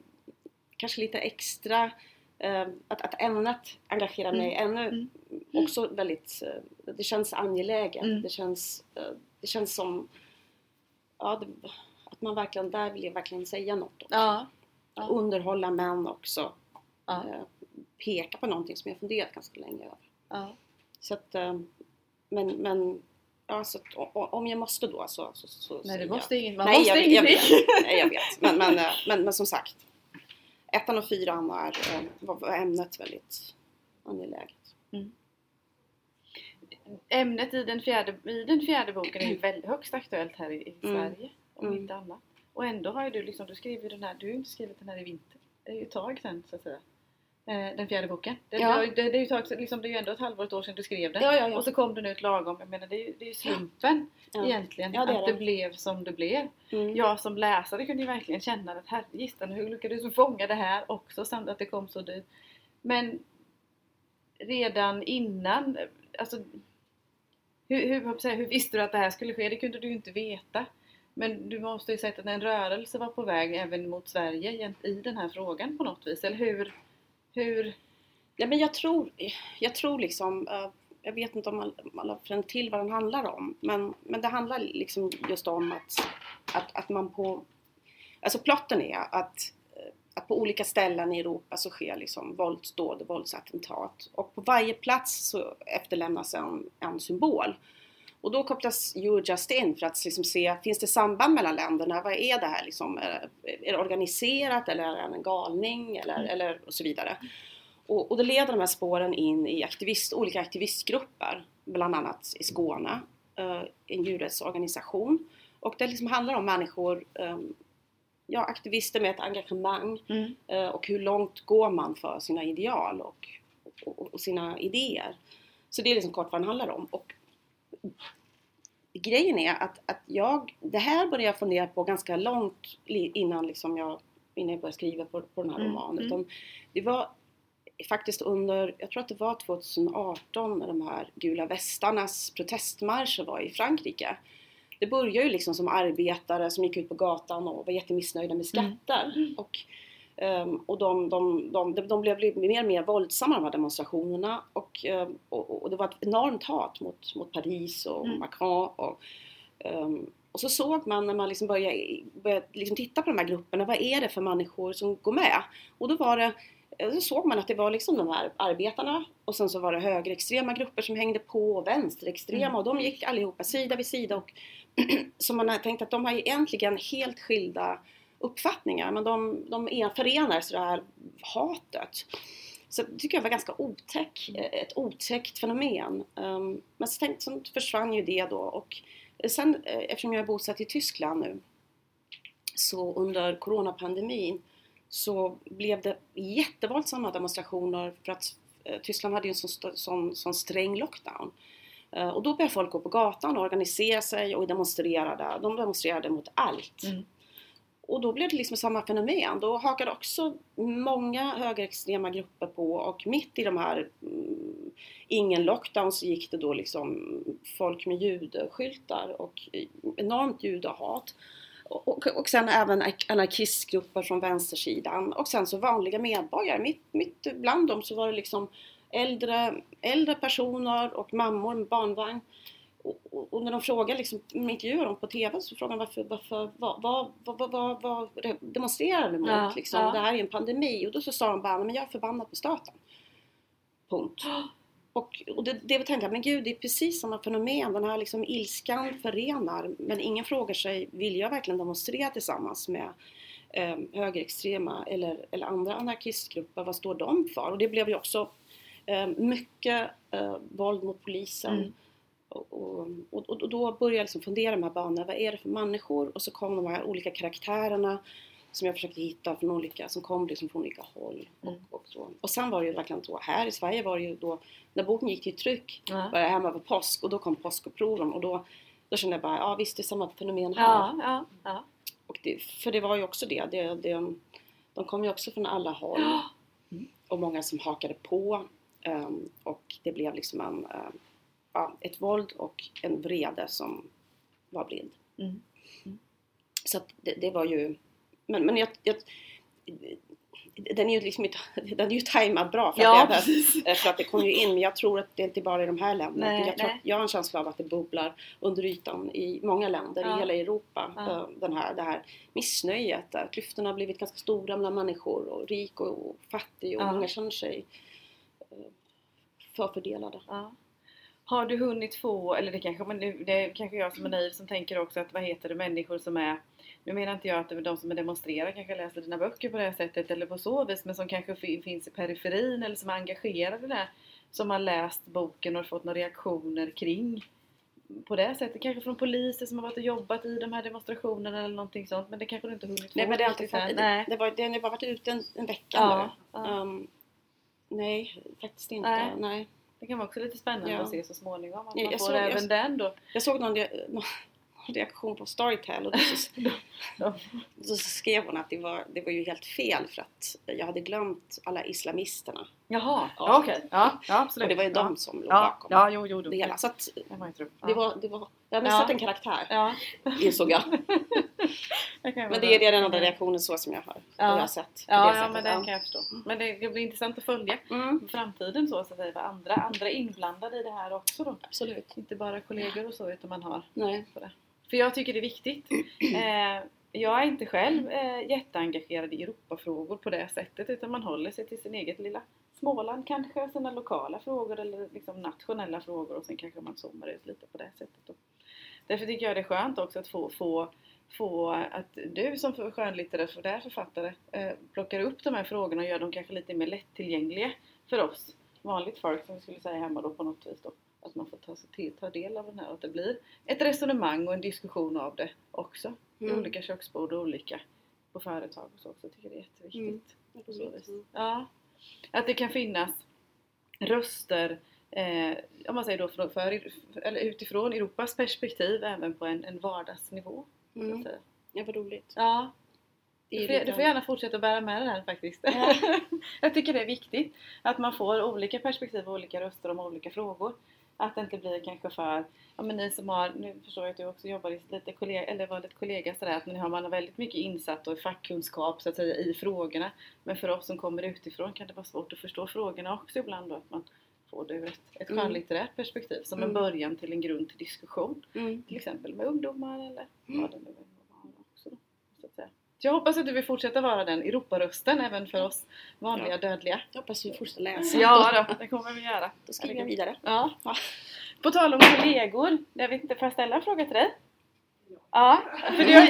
kanske lite extra, eh, att, att ämnet engagerar mig ännu Mm. också väldigt, det känns angeläget. Mm. Det, känns, det känns som, ja, det, att man verkligen, där vill jag verkligen säga något. Ja. Ja. Underhålla men också Ja. peka på någonting som jag funderat ganska länge över. Ja. Så att, men, men ja, så att, om jag måste då så, så, så Nej, du jag- måste inget. Man Nej, måste jag, jag ingenting. vet. Nej, jag vet. Men, men, eh, men, men som sagt. Ettan och fyran är, eh, var, var ämnet väldigt angeläget. Ämnet i den fjärde, i den fjärde boken är väldigt högst aktuellt här i, Mm. Sverige. Om Mm. inte annat. Och ändå har ju du liksom, du skriver den här, du har inte skrivit den här i vinter. Det är ju ett tag sedan så att säga. Eh, den fjärde boken. Det, Ja. det, det, det, är ju liksom, det är ju ändå ett halvår, ett år sedan du skrev den. Ja, ja. Och så kom den ut lagom. Jag menar det är det är ju slumpen egentligen. Att det. blev som det blev. Mm. Jag som läsare kunde ju verkligen känna att herregistan, hur lyckades du fånga det här också samt att det kom så dyrt. Men redan innan, alltså hur, hur, hur visste du att det här skulle ske? Det kunde du ju inte veta. Men du måste ju sett att en rörelse var på väg även mot Sverige i den här frågan på något vis. Eller hur? Hur Ja, men jag tror, jag tror liksom, eh, jag vet inte om alla- känner till vad den handlar om, men, men det handlar liksom just om att, att, att man på, alltså plotten är att, att på olika ställen i Europa så sker liksom våldsdåd och våldsattentat och på varje plats så efterlämnas en, en symbol. Och då kopplas Eurojust in för att liksom se, finns det samband mellan länderna? Vad är det här liksom? Är är det organiserat eller är det en galning eller, eller och så vidare? Och, och då leder de här spåren in i aktivist, olika aktivistgrupper, bland annat i Skåne, eh, en djurrättsorganisation. Och det liksom handlar om människor, eh, ja, aktivister med ett engagemang eh, och hur långt går man för sina ideal och, och, och sina idéer. Så det är liksom kort vad den handlar om. Och grejen är att, att jag, det här började jag fundera på ganska långt innan, liksom jag, innan jag började skriva på, på den här Mm, romanen. mm. Utan det var faktiskt under, jag tror att det var 2018 när de här gula västarnas protestmarscher var i Frankrike. Det började ju liksom som arbetare som gick ut på gatan och var jättemissnöjda med skatter. Och, ehm, och de, de, de, de, blev mer och mer våldsamma de här demonstrationerna och, ehm, och, och det var ett enormt hat mot, mot Paris och Mm. Macron. Och, ehm, och så såg man när man liksom började, började liksom titta på de här grupperna, vad är det för människor som går med? Och då var det så såg man att det var liksom de här arbetarna och sen så var det högerextrema grupper som hängde på och vänsterextrema Mm. och de gick allihopa sida vid sida och så man har tänkt att de har egentligen helt skilda uppfattningar men de, de förenar så det här hatet. Så det tycker jag var ganska otäck, ett otäckt fenomen. Ehm, men så, tänkte, så försvann ju det då och sen eh, eftersom jag är bosatt i Tyskland nu så under coronapandemin så blev det jättevåldsamma demonstrationer för att eh, Tyskland hade ju en sån, sån, sån sträng lockdown. Eh, och då började folk gå på gatan och organisera sig och demonstrera. De demonstrerade mot allt. Mm. Och då blev det liksom samma fenomen. Då hakade också många högerextrema grupper på och mitt i de här mm, ingen lockdown så gick det då liksom folk med judeskyltar och enormt judehat. Och, och sen även anarkistgrupper från vänstersidan och sen så vanliga medborgare. Mitt, mitt bland dem så var det liksom äldre, äldre personer och mammor med barnvagn. Och, och, när de frågar, liksom, de intervjuar dem på TV så frågar de varför, varför vad, vad, vad, vad, vad demonstrerar du mot? Ja, liksom? ja. Det här är en pandemi. Och då så sa de bara, men jag är förbannad på staten. Punkt. Och, och det, det tänkte jag, men gud det är precis samma fenomen. Den här liksom ilskan förenar men ingen frågar sig, vill jag verkligen demonstrera tillsammans med eh, högerextrema eller, eller andra anarkistgrupper? Vad står de för? Och det blev ju också eh, mycket eh, våld mot polisen. Mm. Och, och, och, och då började jag liksom fundera de här banorna, vad är det för människor? Och så kom de här olika karaktärerna som jag försökte hitta från olika, som kom liksom från olika håll. Och, Mm. och, så. och sen var det ju verkligen så, här i Sverige var det ju då, när boken gick till tryck Ja. var jag hemma över påsk och då kom påskupproren och då, då kände jag bara, ja visst det är samma fenomen här. Ja, ja. Och det, för det var ju också det, det, det de kom ju också från alla håll Mm. och många som hakade på ehm, och det blev liksom en, ehm, ja, ett våld och en vrede som var blind. Mm. Så att det, det var ju, men, men jag, jag den är ju liksom den är ju tajmad bra för, Ja, att det, eh, för att det kom ju in men jag tror att det inte bara är de här länderna. Nej, jag, tror, att- jag har en känsla av att det bubblar under ytan i många länder Ja. i hela Europa. Ja. eh, Den här, det här missnöjet där klyftorna har blivit ganska stora mellan människor och rik och, och fattig och Ja. många känner sig eh, förfördelade. Ja. Har du hunnit få, eller det kanske, men det är kanske jag som är naiv som tänker också att vad heter det, människor som är nu menar inte jag att det är de som demonstrerar kanske läser dina böcker på det här sättet eller på så vis men som kanske fi- finns i periferin eller som är engagerade där som har läst boken och fått några reaktioner kring på det sättet, kanske från poliser som har varit och jobbat i de här demonstrationerna eller någonting sånt men det kanske du inte hunnit få Nej men det har inte fått, Nej. det, det var, har bara varit ute en, en vecka Ja, nu. ja. Ehm, nej, faktiskt inte. Nej. Nej. Det kan vara också lite spännande Ja. att se så småningom att Ja, man jag får såg- jag- även den då. Jag såg någon, någon reaktion på Storytel och då, så, Ja. då skrev hon att det var, det var ju helt fel för att jag hade glömt alla islamisterna. Jaha, Ja. ja, okej. Ja, ja absolut. Och det var ju de som låg bakom ja, jo, jo. det hela. Så att Det. Ja. det var, det var, jag har missat en karaktär Ja, insåg jag. det ju Men det är den enda reaktionen så som jag har, Ja. jag har sett. Ja, det ja men den kan jag förstå. Men det, det blir intressant att följa Mm, framtiden så, så att säga. Vad andra, andra inblandade i det här också då. absolut. Inte bara kollegor och så utan man har Nej. på det. För jag tycker det är viktigt. Eh, jag är inte själv eh, jätteengagerad i Europafrågor på det sättet utan man håller sig till sin eget lilla Småland kanske, sina lokala frågor eller liksom nationella frågor och sen kanske man zoomar ut lite på det sättet. Då. Därför tycker jag det är skönt också att få, få, få att du som skönlitterär skönlitterär författare eh, plockar upp de här frågorna och gör dem kanske lite mer lättillgängliga för oss vanligt folk som vi skulle säga hemma då på något vis då. Att man får ta, sig till, ta del av den här och att det blir ett resonemang och en diskussion av det också. Mm. olika köksbord och olika på företag och så också. Jag tycker det är jätteviktigt. Mm. På så vis. Ja. Att det kan finnas röster eh, om man säger då för, för, eller utifrån Europas perspektiv även på en, en vardagsnivå. att Mm. Ja, vad roligt. Ja, du får, du får gärna fortsätta bära med det här faktiskt. Ja. jag tycker det är viktigt att man får olika perspektiv och olika röster om olika frågor. Att det inte blir kanske för, ja men ni som har, nu förstår jag att du också jobbar lite kollega, eller var lite kollega sådär, att ni har, man har väldigt mycket insatt och fackkunskap så att säga i frågorna. Men för oss som kommer utifrån kan det vara svårt att förstå frågorna också ibland då, att man får det ur ett, ett Mm. skönlitterärt perspektiv som en Mm. början till en grund till diskussion. Mm. Till exempel med ungdomar eller vad det nu må vara också då, så att säga. Så jag hoppas att du vill fortsätta vara den Europarösten även för oss vanliga Ja. dödliga. Jag hoppas du fortsätter läsa. Ja då, det kommer vi göra. Då skriver jag vidare. Ja. På tal om kollegor, jag vet inte, får jag ställa en fråga till dig? Ja, för jag,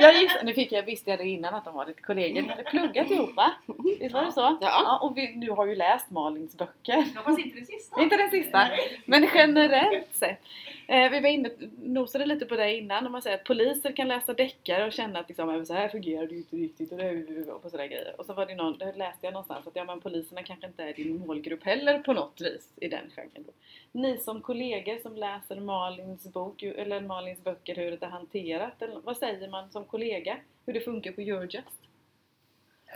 jag gissar, nu fick jag, visste jag det innan att de var lite kollegor, ni hade pluggat ihop va? Visst var det så? Ja. och vi, du har ju läst Malins böcker. Jag hoppas inte det sista. Inte den sista, men generellt sett. Eh, vi var inne, nosade lite på det innan, om man säger att poliser kan läsa deckare och känna att liksom, "Ja, men så här fungerar det ju inte riktigt och, det, och på sådär grejer. Och så var det någon, det läste jag någonstans att ja, men poliserna kanske inte är din målgrupp heller på något vis i den genren. Ni som kollegor som läser Malins bok, eller Malins böcker, hur det är hanterat, eller, vad säger man som kollega? Hur det funkar på Your Just?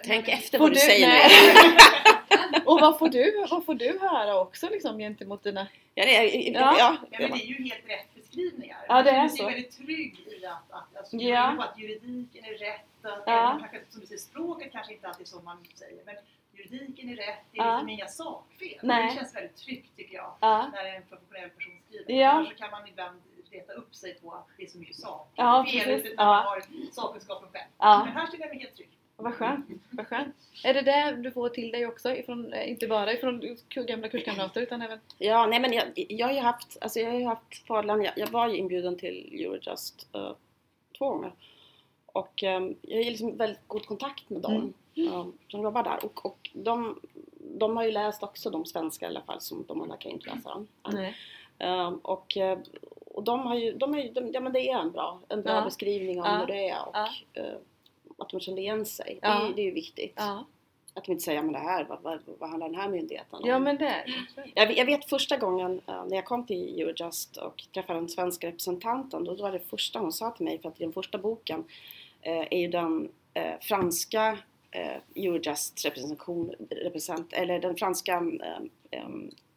Tänk efter Får vad du, säger nej. nu. och vad får, du, vad får du höra också liksom gentemot dina... Ja, det är, Ja. ja. Ja, men det är ju helt rätt beskrivningar. Ja, det är så. känner sig väldigt trygg i att, att, alltså, Ja. på att juridiken är rätt. Att Ja. kanske, som du säger, språket kanske inte alltid är så man säger. Men juridiken är rätt. Det är Ja. liksom inga sakfel. Nej. Det känns väldigt tryggt tycker jag. Ja. När en professionell person skriver. Ja. Annars så kan man ibland leta upp sig på att det är så mycket sak. Ja, fel precis. utan Ja. man har sakkunskapen själv. Ja. Men här känner jag mig helt trygg. Vad skönt, vad skönt. Är det det du får till dig också? Ifrån, eh, inte bara ifrån gamla kurskamrater utan även... Ja, nej men jag, jag har ju haft, alltså jag har ju haft fördelen, jag, jag var ju inbjuden till Eurojust uh, två gånger. Och um, jag har ju liksom väldigt god kontakt med dem um, som jobbar där. Och, och de, de har ju läst också de svenska i alla fall, som de andra kan ju inte läsa dem. Nej. Ehm, och, eh, och de har ju, de är, ju- de, ja men det är en bra, en bra Ja. beskrivning om Ja. hur det är och Ja. eh, att de kände igen sig. Det, är- det är ju viktigt. Att de inte säger men det här, vad, vad, vad handlar den här myndigheten om? ja men det. Jag, jag vet första gången eh, när jag kom till Eurojust och träffade den svenska representanten, då var det första hon sa till mig, för att i den första boken eh, är ju den franska eh, Eurojust representation, represent, eller den franska eh,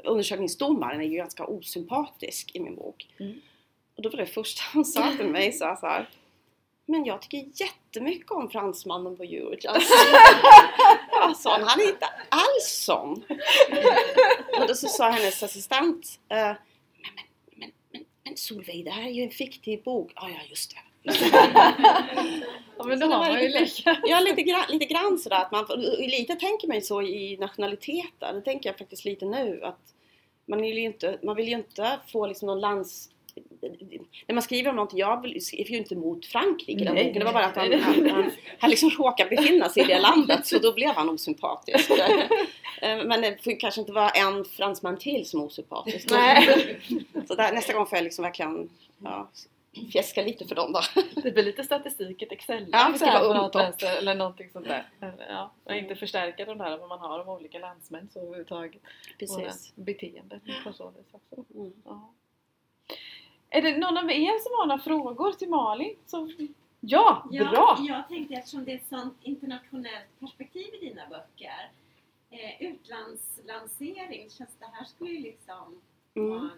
undersökningsdomaren är ju ganska osympatisk i min bok. Mm. Och då var det första hon sa till mig så så här, men jag tycker jättemycket om fransmannen på Eurojust. Sa han, han är inte alls sån. Och då så sa hennes assistent eh, men, men, men, men, men Solveig, det här är ju en fiktiv bok. Ja, ja, just det. Men då har man ju lite-. Ja, lite grann, lite grann sådär. Att man, lite tänker man ju så i nationaliteter. Det tänker jag faktiskt lite nu. Att man, vill ju inte, man vill ju inte få liksom någon lands... När man skriver om någonting, jag skriver ju inte mot Frankrike Nej. Det var bara att han, han, han, han liksom råkade befinna sig i det landet så då blev han osympatisk. Eh, Men det får kanske inte vara en fransman till som är osympatisk. Nej. Så där, nästa gång får jag liksom verkligen ja, fjäska lite för dem då. Det blir lite statistik i ett Excel. Ja, upp något dem. vänster eller någonting sånt där. Ja, och inte förstärka de där vad man har om olika landsmän så överhuvudtaget. Precis. beteenden. på så vis också. Mm. Ja. Är det någon av er som har några frågor till Malin? Så, ja, Ja, bra! Jag tänkte eftersom det är ett sånt internationellt perspektiv i dina böcker. Eh, utlandslansering, känns det här skulle ju liksom Mm. vara en-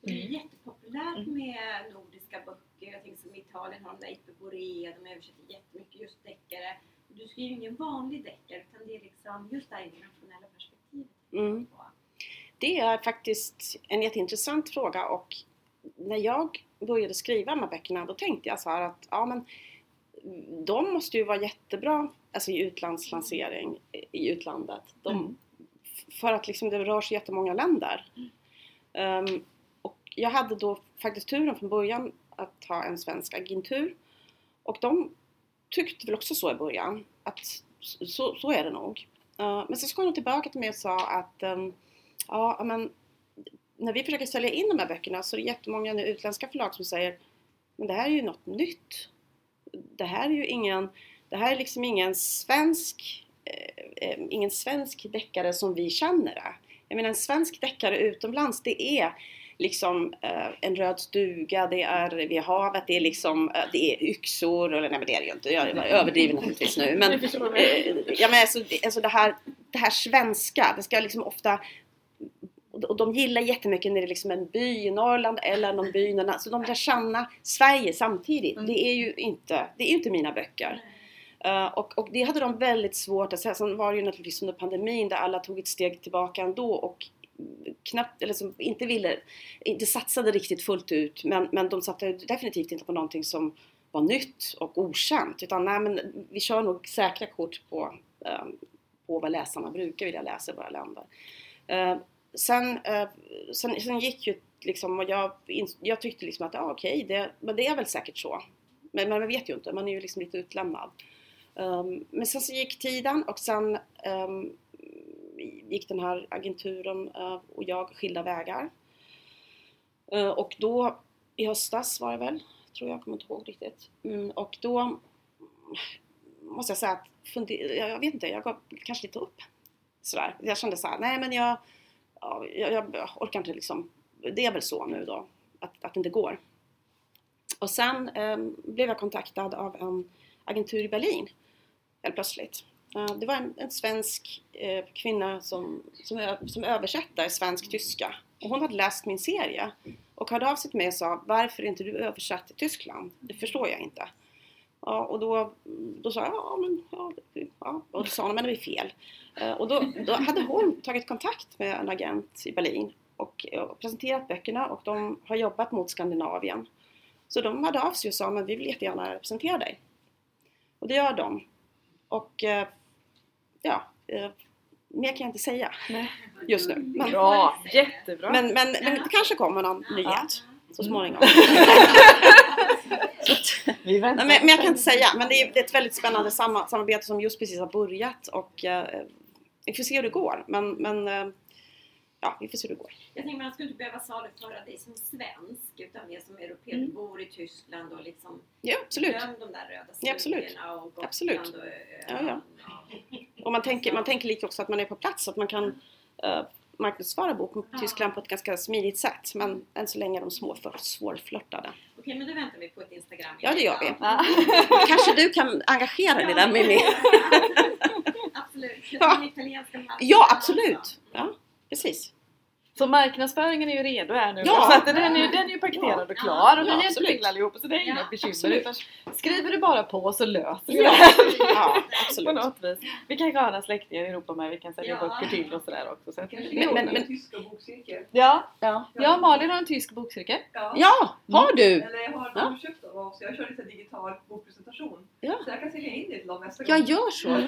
det är Mm. jättepopulärt med nordiska böcker. Jag tänker som i Italien har de där Ipe Borea, de översätter jättemycket just deckare. Du skriver ju ingen vanlig deckare utan det är liksom just det här internationella perspektivet. Mm. Det är faktiskt en jätteintressant fråga och när jag började skriva de här böckerna då tänkte jag så här att ja men de måste ju vara jättebra alltså i utlandslansering i utlandet. De, Mm. För att liksom det rör sig jättemånga länder. Ehm, och jag hade då faktiskt turen från början att ha en svensk agentur och de tyckte väl också så i början att så, så är det nog. Uh, men så kom de tillbaka till mig och sa att um, ja, men när vi försöker sälja in de här böckerna så är det jättemånga nu utländska förlag som säger men det här är ju något nytt. Det här är ju ingen, det här är liksom ingen svensk, eh, eh, ingen svensk deckare som vi känner det. Jag menar en svensk deckare utomlands det är liksom eh, en röd stuga, det är vid havet, det är liksom eh, det är yxor, eller nej men det är det ju inte, jag är överdriven naturligtvis nu men Jag eh, ja, men alltså, det- alltså det, här, det här svenska, det ska liksom ofta och de gillar jättemycket när det är liksom en by i Norrland eller någon by någon annan- så de lär känna Sverige samtidigt. Mm. Det är ju inte, det är inte mina böcker. Eh, och, och det hade de väldigt svårt att säga. Sen var det ju naturligtvis under pandemin där alla tog ett steg tillbaka ändå och knappt, eller som inte ville, inte satsade riktigt fullt ut men, men de satte definitivt inte på någonting som var nytt och okänt utan nej men vi kör nog säkra kort på, eh, på vad läsarna brukar vilja läsa i våra länder. Eh, sen, eh, sen, sen gick ju liksom och jag, jag tyckte liksom att ja okej, det, men det är väl säkert så. Men, men man vet ju inte, man är ju liksom lite utlämnad. Um, men sen så gick tiden och sen um, gick den här agenturen eh, och jag skilda vägar. Eh, och då i höstas var det väl, tror jag, kommer inte ihåg riktigt. Mm, och då måste jag säga att jag, vet inte, jag gav kanske lite upp. Sådär. Jag kände såhär, nej men jag, jag, jag orkar inte liksom, det är väl så nu då, att, att det inte går. Och sen eh, blev jag kontaktad av en agentur i Berlin helt plötsligt. Det var en, en svensk eh, kvinna som, som, som översätter svensk-tyska och hon hade läst min serie och hörde av sig till mig och sa varför är inte du översatt till Tyskland? Det förstår jag inte. Ja, och då, då sa jag ja men ja, ja. och då sa hon men det är fel. Eh, Och då, då hade hon tagit kontakt med en agent i Berlin och och presenterat böckerna och de har jobbat mot Skandinavien. Så de hörde av sig och sa men vi vill jättegärna representera dig. Och det gör de. Och eh, ja, eh, mer kan jag inte säga Nej. just nu. Men, Bra, jättebra. men, men, men det kanske kommer någon nyhet så småningom. Så vi väntar. Nej, men, men jag kan inte säga, men det är, det är ett väldigt spännande samma, samarbete som just precis har börjat och eh, vi får se hur det går. Men, men eh, ja, vi får se hur det går. Jag tänker man skulle inte behöva saluföra dig som svensk utan mer som europé. Mm. Du bor i Tyskland och liksom Ja, absolut. glöm de där röda Ja, absolut. stugorna och Gotland Absolut. och Ja, Öland. ja. Och man tänker, man tänker lite också att man är på plats, att man kan uh, marknadsföra bok mot Ja. Tyskland på ett ganska smidigt sätt. Men än så länge är de små för svårflörtade. Okej, men då väntar vi på ett Instagram. Ja, det gör vi. Ja. Kanske du kan engagera dig där Mimmi? absolut. Ja. Ja, absolut! Ja, precis. Så marknadsföringen är ju redo här nu. Ja. Så att den, är den är ju paketerad och klar och Ja, vi är absolut. till allihop så det är inga Ja, bekymmer. absolut. Utan skriver du bara på så löser vi Ja, det. ja På något vis. Vi kanske har några släktingar i Europa med, vi kan sälja Ja. böcker till och sådär också. Så Men- men- men, men- tyska bokcirkel. ja, Ja, ja, Malin har en tysk bokcirkel. Ja. ja har du? Eller jag har Ja. köpt och så jag kör lite digital bokpresentation. Ja. Så jag kan sälja in det till dem nästa Jag gång. gör så.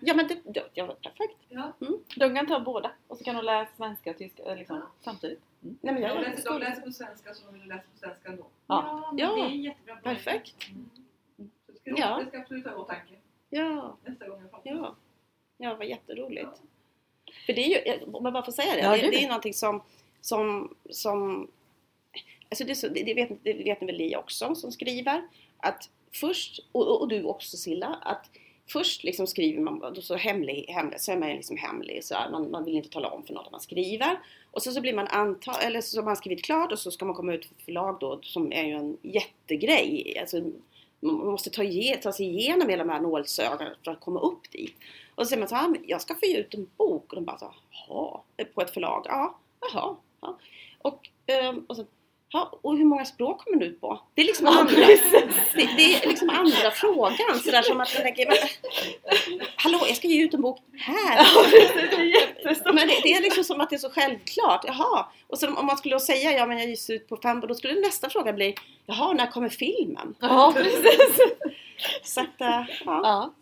Ja men det, det, ja, perfekt. Ja. De kan ta båda och så kan de läsa svenska och tyska liksom, samtidigt. Nej, men De jag, läser, de läser på svenska så de vill läsa på svenska ändå. Ja. men Ja. det är en jättebra perfekt. Så det ska, Ja. det ska absolut ha i åtanke Ja, nästa gång jag pratar. ja. Ja, vad jätteroligt. För det är ju, om jag bara får säga det, Ja, det, det är ju någonting som, som, som Alltså det, så, det, vet, det vet ni väl ni också som skriver. Att först, och- och du också Silla, att först liksom skriver man, då så hemlig, hemlig, så är man liksom hemlig. Så här, man, man vill inte tala om för något att man skriver. Och så, så blir man anta, eller så har man skrivit klart och så ska man komma ut för förlag då som är ju en jättegrej. Alltså, man måste ta, ge, ta sig igenom hela de här nålsögonen för att komma upp dit. Och så säger man så här, ah, jag ska få ge ut en bok. Och de bara så jaha, på ett förlag? Ja, jaha. Ja. Och, ehm, och så, ja, och hur många språk kommer den ut på? Det är liksom andra, det, det är liksom andra frågan. Sådär som att man tänker, men, hallå jag ska ge ut en bok här. det är. Men det, det är liksom som att det är så självklart. Jaha. Och så om man skulle då säga ja men jag ges ut på fem, då skulle nästa fråga bli Jaha, när kommer filmen? Ja, precis. Så att, eh, ja. Ja.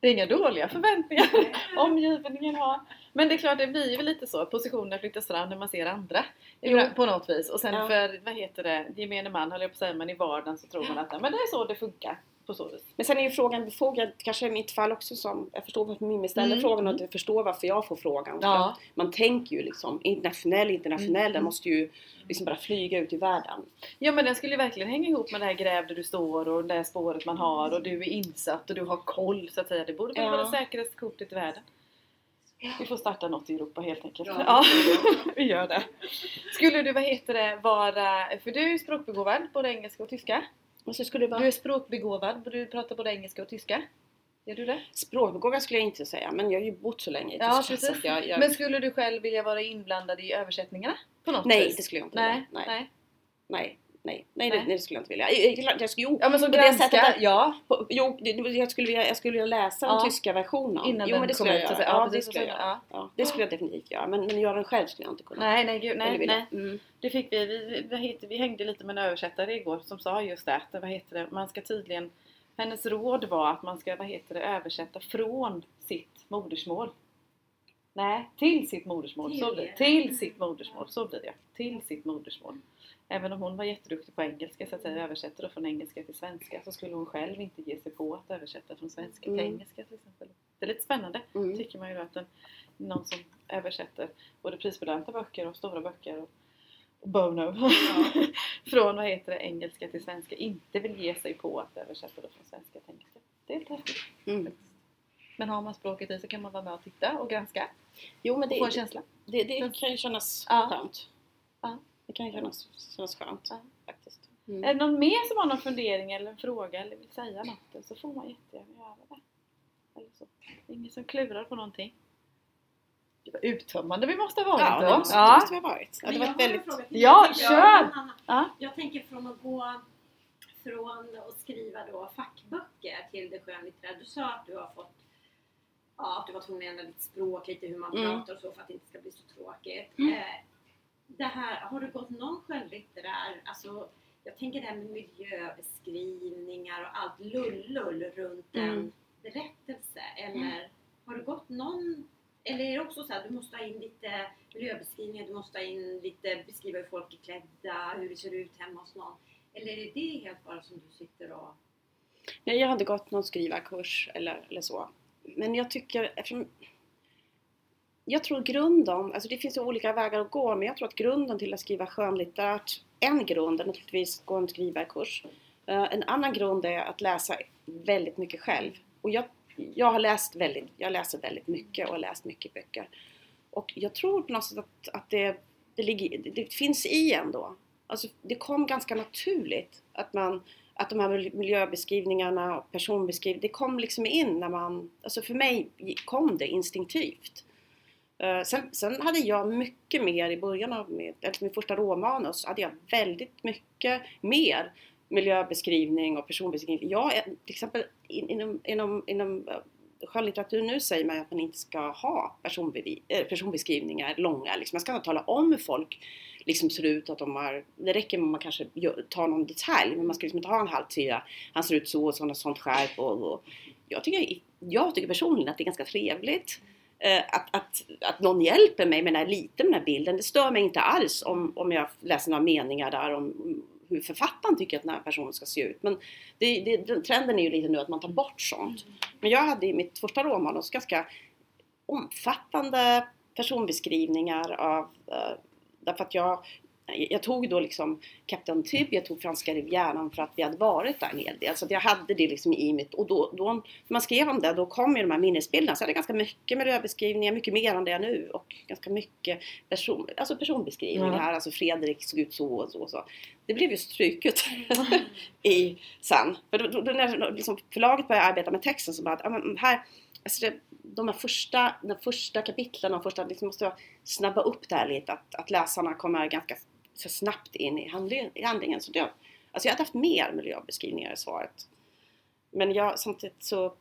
Det är inga dåliga förväntningar omgivningen har. Men det är klart, det blir ju lite så. Positionerna flyttas fram när man ser andra. Jo. På något vis. Och sen Ja. för, vad heter det, gemene man höll jag på att säga, men i vardagen så tror man att men det är så det funkar. Men sen är ju frågan befogad, kanske i mitt fall också som, jag förstår varför Mimmi ställer Mm. frågan och jag förstår varför jag får frågan. Ja. man tänker ju liksom internationell, internationell, Mm. den måste ju liksom bara flyga ut i världen. Ja men den skulle ju verkligen hänga ihop med det här gräv där du står och det här spåret man har och du är insatt och du har koll så att säga. Det borde väl Ja. vara säkraste kortet i världen. Vi får starta något i Europa helt enkelt. Ja. Ja, vi gör det. Skulle du, vad heter det, vara... För du är ju språkbegåvad, både engelska och tyska. Och så skulle det Du är språkbegåvad, du pratar både engelska och tyska. Är du det? språkbegåvad skulle jag inte säga, men jag har ju bott så länge i Ja, Tyskland så jag, jag, Men skulle du själv vilja vara inblandad i översättningarna? På något Nej, vis? det skulle jag inte Nej. Nej. nej. nej. Nej, nej, Nej. Det, det skulle jag inte vilja. Jag, jag, jo, Ja men som På det sättet att- ja. på, jo det, jag, skulle vilja, jag skulle vilja läsa den Ja. tyska versionen. Innan jo, men det skulle kommer jag göra. Ja, det precis, skulle jag göra. ja. Det skulle jag definitivt göra. Men, men göra den själv skulle jag inte kunna. Nej, nej, gud, nej, nej. Mm. Det fick vi, vi, vi, vi hängde lite med en översättare igår som sa just det, vad heter det, man ska tydligen, hennes råd var att man ska, vad heter det, översätta från sitt modersmål. Nej, till sitt modersmål. Till så blir det. det. Till sitt modersmål, så blir det. Till sitt modersmål. Även om hon var jätteduktig på engelska, så att säga, översätter då från engelska till svenska, så skulle hon själv inte ge sig på att översätta från svenska till Mm. engelska till exempel. Det är lite spännande Mm. tycker man ju att en, någon som översätter både prisbelönta böcker och stora böcker och, och Bono från vad heter det, engelska till svenska inte vill ge sig på att översätta det från svenska till engelska. Det är lite häftigt. Mm. Men har man språket i så kan man vara med och titta och granska Jo, men och få en det, känsla. det, det kan ju kännas Ja. skönt. Ja. Det kan kännas, kännas skönt Ja. faktiskt. Mm. Är det någon mer som har någon fundering eller en fråga eller vill säga något så får man jättegärna göra det. Eller så. Ingen som klurar på någonting. Det var uttömmande vi måste ha varit Ja, då. det måste, det ja. måste vi ha varit. Det varit har en väldigt... Ja, kör! tänker från Anna. Ja. Jag tänker från att gå från att skriva då fackböcker till det skönlitterära. Du sa att du har fått Ja, att du var tvungen att ändra ditt språk lite, hur man Mm. pratar och så för att det inte ska bli så tråkigt. Mm. Eh, det här, har du gått någon skönlitterär, alltså jag tänker det här med miljöbeskrivningar och allt lull-lull runt en Mm. berättelse. Eller har du gått någon eller är det också så att du måste ha in lite miljöbeskrivningar, du måste ha in lite beskriva hur folk är klädda, hur det ser ut hemma hos någon? Eller är det helt bara som du sitter och... Nej, jag hade gått någon skrivarkurs eller, eller så. Men jag tycker, eftersom jag tror grunden, alltså det finns ju olika vägar att gå, men jag tror att grunden till att skriva skönlitterärt, en grund är naturligtvis att gå en skrivarkurs. Eh, en annan grund är att läsa väldigt mycket själv. Och jag, jag har läst väldigt, jag läser väldigt mycket och har läst mycket böcker. Och jag tror på något sätt att, att det, det, ligger, det, det finns i ändå. Alltså det kom ganska naturligt att man att de här miljöbeskrivningarna och personbeskrivningarna, det kom liksom in när man, alltså för mig kom det instinktivt. Eh, sen, sen, hade jag mycket mer i början av min, eller min första råmanus hade jag väldigt mycket mer miljöbeskrivning och personbeskrivning. Jag till exempel inom, inom, inom eh, skönlitteratur nu säger man att man inte ska ha eh, personbeskrivningar långa. Liksom. Man ska inte tala om hur folk liksom ser ut, att de har, det räcker med att man kanske tar någon detalj men man ska liksom inte ha en halvsida, han ser ut så och sånt, sånt skärp och, och jag, tycker, jag tycker personligen att det är ganska trevligt Eh, att, att, att någon hjälper mig med den här, lite med den här bilden. Det stör mig inte alls om, om jag läser några meningar där om hur författaren tycker att den här personen ska se ut. Men det, det, trenden är ju lite nu att man tar bort sånt. Men jag hade i mitt första roman ganska omfattande personbeskrivningar av eh, Därför att jag, jag tog då liksom Kapten Typ, jag tog Franska Rivieran för att vi hade varit där en hel del. Så jag hade det liksom i mitt, och då, då när man skrev om det, då kom ju de här minnesbilderna. Så jag hade ganska mycket miljöbeskrivningar, mycket mer än det är nu. Och ganska mycket person, alltså personbeskrivningar, mm. alltså Fredrik såg ut så och så och så. Det blev ju struket i sen. För då, då, när liksom förlaget började arbeta med texten så bara att, här, alltså det, de här första, de första kapitlen och första, liksom måste jag snabba upp det här lite att, att läsarna kommer ganska så snabbt in i, i handlingen. Så det, alltså jag hade haft mer miljöbeskrivningar i svaret. Men jag, samtidigt så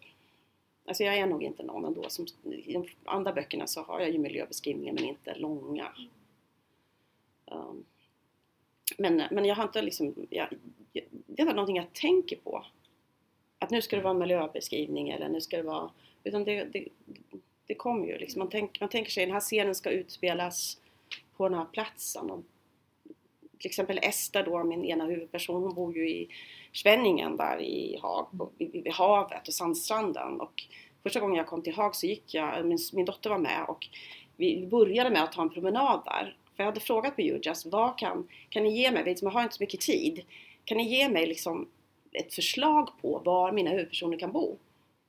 Alltså jag är nog inte någon ändå som, i de andra böckerna så har jag ju miljöbeskrivningar men inte långa. Um, men, men jag har inte liksom, jag, det är inte någonting jag tänker på. Att nu ska det vara en miljöbeskrivning eller nu ska det vara utan det, det, det kommer ju liksom. Man, tänk, man tänker sig att den här scenen ska utspelas på den här platsen. Till exempel Ester då, min ena huvudperson, hon bor ju i Svenningen där i Haag, vid, havet och sandstranden. Och första gången jag kom till Haag så gick jag, min, min dotter var med och vi började med att ta en promenad där. För jag hade frågat på Ujas, vad kan, kan ni ge mig, liksom, jag har inte så mycket tid, kan ni ge mig liksom ett förslag på var mina huvudpersoner kan bo?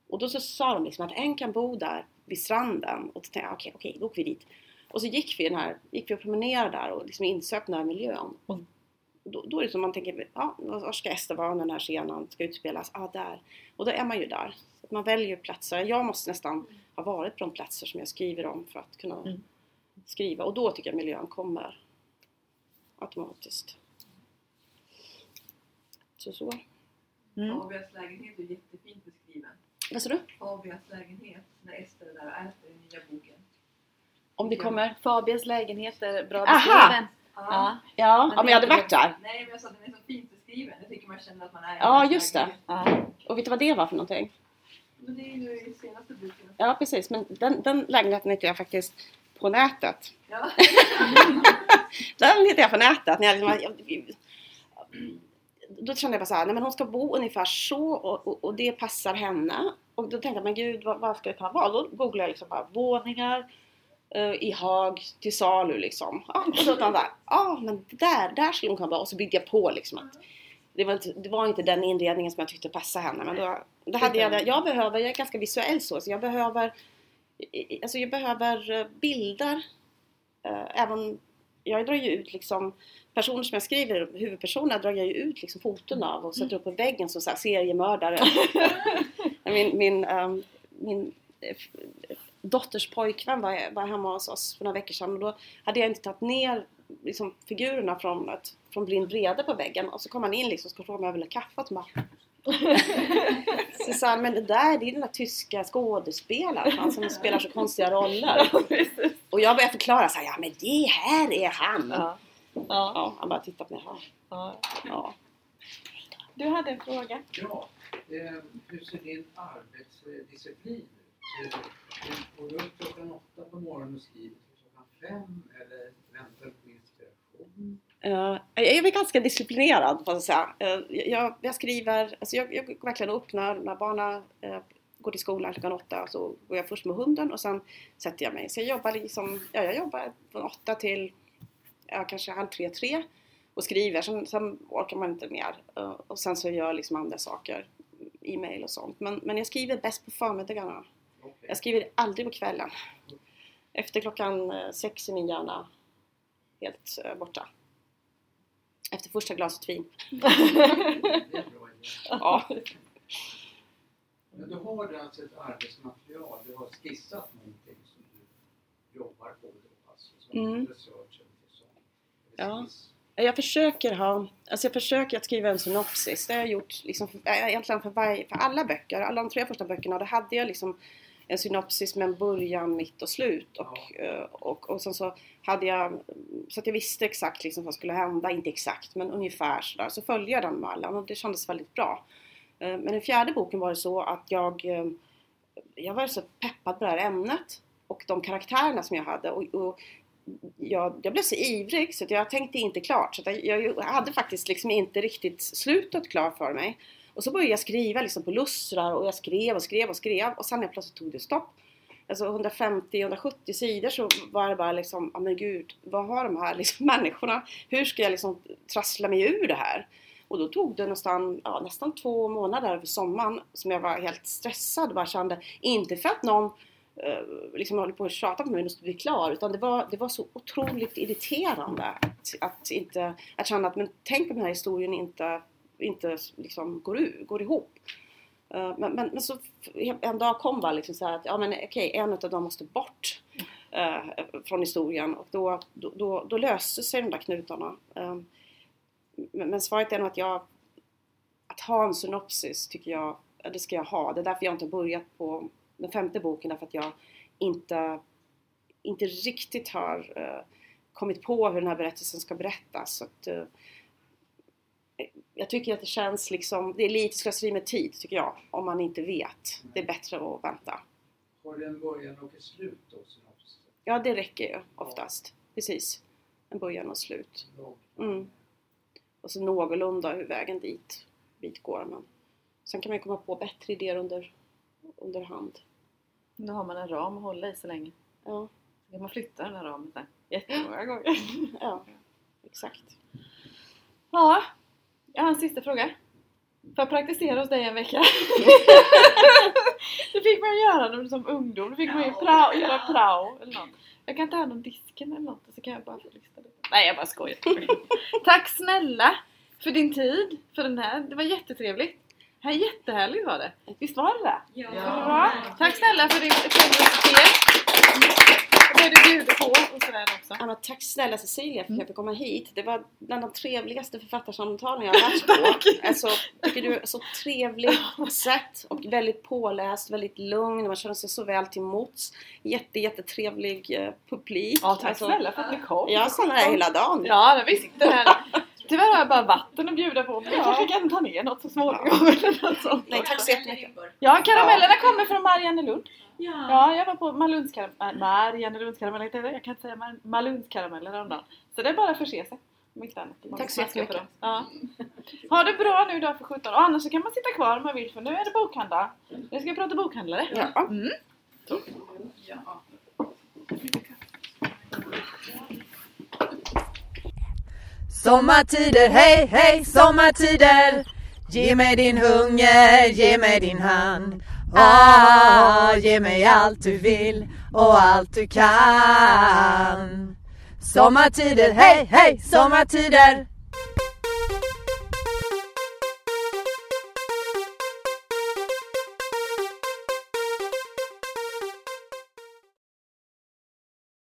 Och då så sa de liksom att en kan bo där vid stranden och då tänkte jag okej, okay, okej, då åker vi dit. Och så gick vi, den här, gick vi och promenerade där och liksom insöp den här miljön. Och då, då är det som man tänker, ja, var ska Ester vara när den här scenen ska utspelas? Ja, ah, där. Och då är man ju där. Så man väljer platser. Jag måste nästan ha varit på de platser som jag skriver om för att kunna mm. skriva. Och då tycker jag miljön kommer automatiskt. Så så. Mm. Abias lägenhet är jättefint beskriven. Vad sa du? Fabias lägenhet, när Ester är där och äter i nya boken. Om det kommer? Fabias lägenhet är bra Aha! beskriven. Ja, ja. ja men jag hade varit där. Nej men jag sa att den är så fint beskriven. Jag tycker man känner att man är Ja just det. Ja. Och vet du vad det var för någonting? Men det är ju i senaste boken. Ja precis, men den, den lägenheten hittade jag faktiskt på nätet. Ja. den hittade jag på nätet. När jag, liksom, då kände jag bara såhär, nej men hon ska bo ungefär så och, och, och, det passar henne. Och då tänkte jag, men gud vad, vad ska det kunna vara? Då googlade jag liksom bara våningar i Haag till salu liksom. Ja, och då tänkte jag, ja men där, där skulle hon kunna vara. Och så byggde jag på liksom att det var, inte, det var inte den inredningen som jag tyckte passade henne. Men då, då hade jag, jag behöver, jag är ganska visuell så, så jag behöver Alltså jag behöver eh, bilder. Uh, även, jag drar ju ut liksom personer som jag skriver, huvudpersonerna drar jag ju ut liksom foton av och sätter upp på väggen som så här seriemördare. min, min, um, min dotters pojkvän var, var hemma hos oss för några veckor sedan och då hade jag inte tagit ner liksom, figurerna från, ett, från blind vrede på väggen och så kom han in liksom och skulle fråga om jag ville kaffe och så bara han, men det där det är den där tyska skådespelaren, han som spelar så konstiga roller. och jag började förklara så här, ja men det här är han. Ja. Ja. ja han bara tittar på mig. Ja. ja. Du hade en fråga? Ja. Eh, hur ser din arbetsdisciplin ut? Går du upp klockan åtta på morgonen och skriver till klockan fem eller väntar du på inspiration? Uh, jag är ganska disciplinerad, får jag säga. Uh, jag, jag, skriver, alltså jag, jag går verkligen upp när, när barnen uh, går till skolan klockan åtta så går jag först med hunden och sen sätter jag mig. Så jag jobbar liksom, ja jag jobbar från åtta till ja, kanske halv tre, tre och skriver. Sen, sen orkar man inte mer. Eh, Och sen så gör jag liksom andra saker, mm, e-mail och sånt. Men, men jag skriver bäst på förmiddagarna. Jag skriver aldrig på kvällen. Efter klockan eh, sex är min hjärna helt eh, borta. Efter första glaset vin. Ja. Men du har alltså ett arbetsmaterial, du har skissat någonting som du jobbar på då, alltså som Mm. research eller Ja. Jag försöker ha, alltså jag försöker att skriva en synopsis. Det har jag gjort liksom för, äh, egentligen för, varje, för alla böcker. Alla de tre första böckerna, då hade jag liksom en synopsis med en början, mitt och slut. Och, eh, och, och sen så hade jag, så att jag visste exakt liksom vad som skulle hända. Inte exakt, men ungefär sådär. Så följde jag den mallen och det kändes väldigt bra. Eh, Men den fjärde boken var det så att jag, eh, jag var så peppad på det här ämnet och de karaktärerna som jag hade. Och, och jag, jag blev så ivrig så jag tänkte inte klart. Så jag, jag hade faktiskt liksom inte riktigt slutet klart för mig. Och så började jag skriva liksom på lustrar och jag skrev och skrev och skrev och sen plötsligt tog det stopp. Alltså 150-170 sidor så var det bara liksom, ja men gud, vad har de här liksom människorna? Hur ska jag liksom trassla mig ur det här? Och då tog det nästan, ja, nästan två månader över sommaren som jag var helt stressad och bara kände, inte för att någon eh, liksom håller på att tjata på mig och skulle bli klar utan det var, det var så otroligt irriterande att, att, inte, att känna att men tänk om den här historien inte, inte liksom går, ur, går ihop. Eh, men, men, men så en dag kom bara liksom så här att ja men okej, en av dem måste bort eh, från historien och då, då, då, då löste sig de där knutarna. Eh, men, men svaret är nog att jag att ha en synopsis tycker jag, eh, det ska jag ha. Det är därför jag inte har börjat på den femte boken därför att jag inte, inte riktigt har eh, kommit på hur den här berättelsen ska berättas. Så att, eh, jag tycker att det känns liksom, det är lite slöseri med tid tycker jag, om man inte vet. Det är bättre att vänta. Har det en början och ett slut då? Ja, det räcker ju oftast. Precis. En början och slut. Mm. Och så någorlunda hur vägen dit, dit går. Men sen kan man komma på bättre idéer under, under hand. Då har man en ram att hålla i så länge. Ja, Så kan man flytta den här ramen sen jättemånga gånger. ja exakt. Ja, jag har en sista fråga. Får jag praktisera hos dig en vecka? det fick man göra när- som ungdom. Det fick man ju prao, göra prao eller något. Jag kan ta hand om disken eller något och så kan jag bara få lista det. Nej jag bara skojar. Tack snälla för din tid. För den här. Det var jättetrevligt. Här jättehärligt var det. Visst var det det? Ja. Bra. Tack snälla för din generositet. Det du bjuder på och sådär också. Ja, men tack snälla Cecilia för att jag fick komma hit. Det var bland de trevligaste författarsamtalen jag har varit på. Alltså, tycker du så trevligt sätt och väldigt påläst, väldigt lugn. Man känner sig så väl till mots. Jätte, jättetrevlig eh, publik. Ja, tack Alltså, snälla för att ni kom. Jag stannar här hela dagen. Ja, vi sitter här. Tyvärr har jag bara vatten att bjuda på men vi kanske kan ta ner något så småningom eller något sånt. Nej, tack så jättemycket. Ja, karamellerna kommer från Mariannelund. Ja. Ja, jag var på Malundskarameller. Mariannelundskarameller. Jag kan inte säga Mar- Malundskarameller häromdagen. Så det är bara att förse sig. Tack så jättemycket. dem. Ja. Ha det bra nu då för 17 och annars så kan man sitta kvar om man vill för nu är det bokhandlar. Nu ska vi prata bokhandlare. Ja. Mm. Sommartider, hej hej sommartider. Ge mig din hunger, ge mig din hand. Ah, ge mig allt du vill och allt du kan. Sommartider, hej hej sommartider.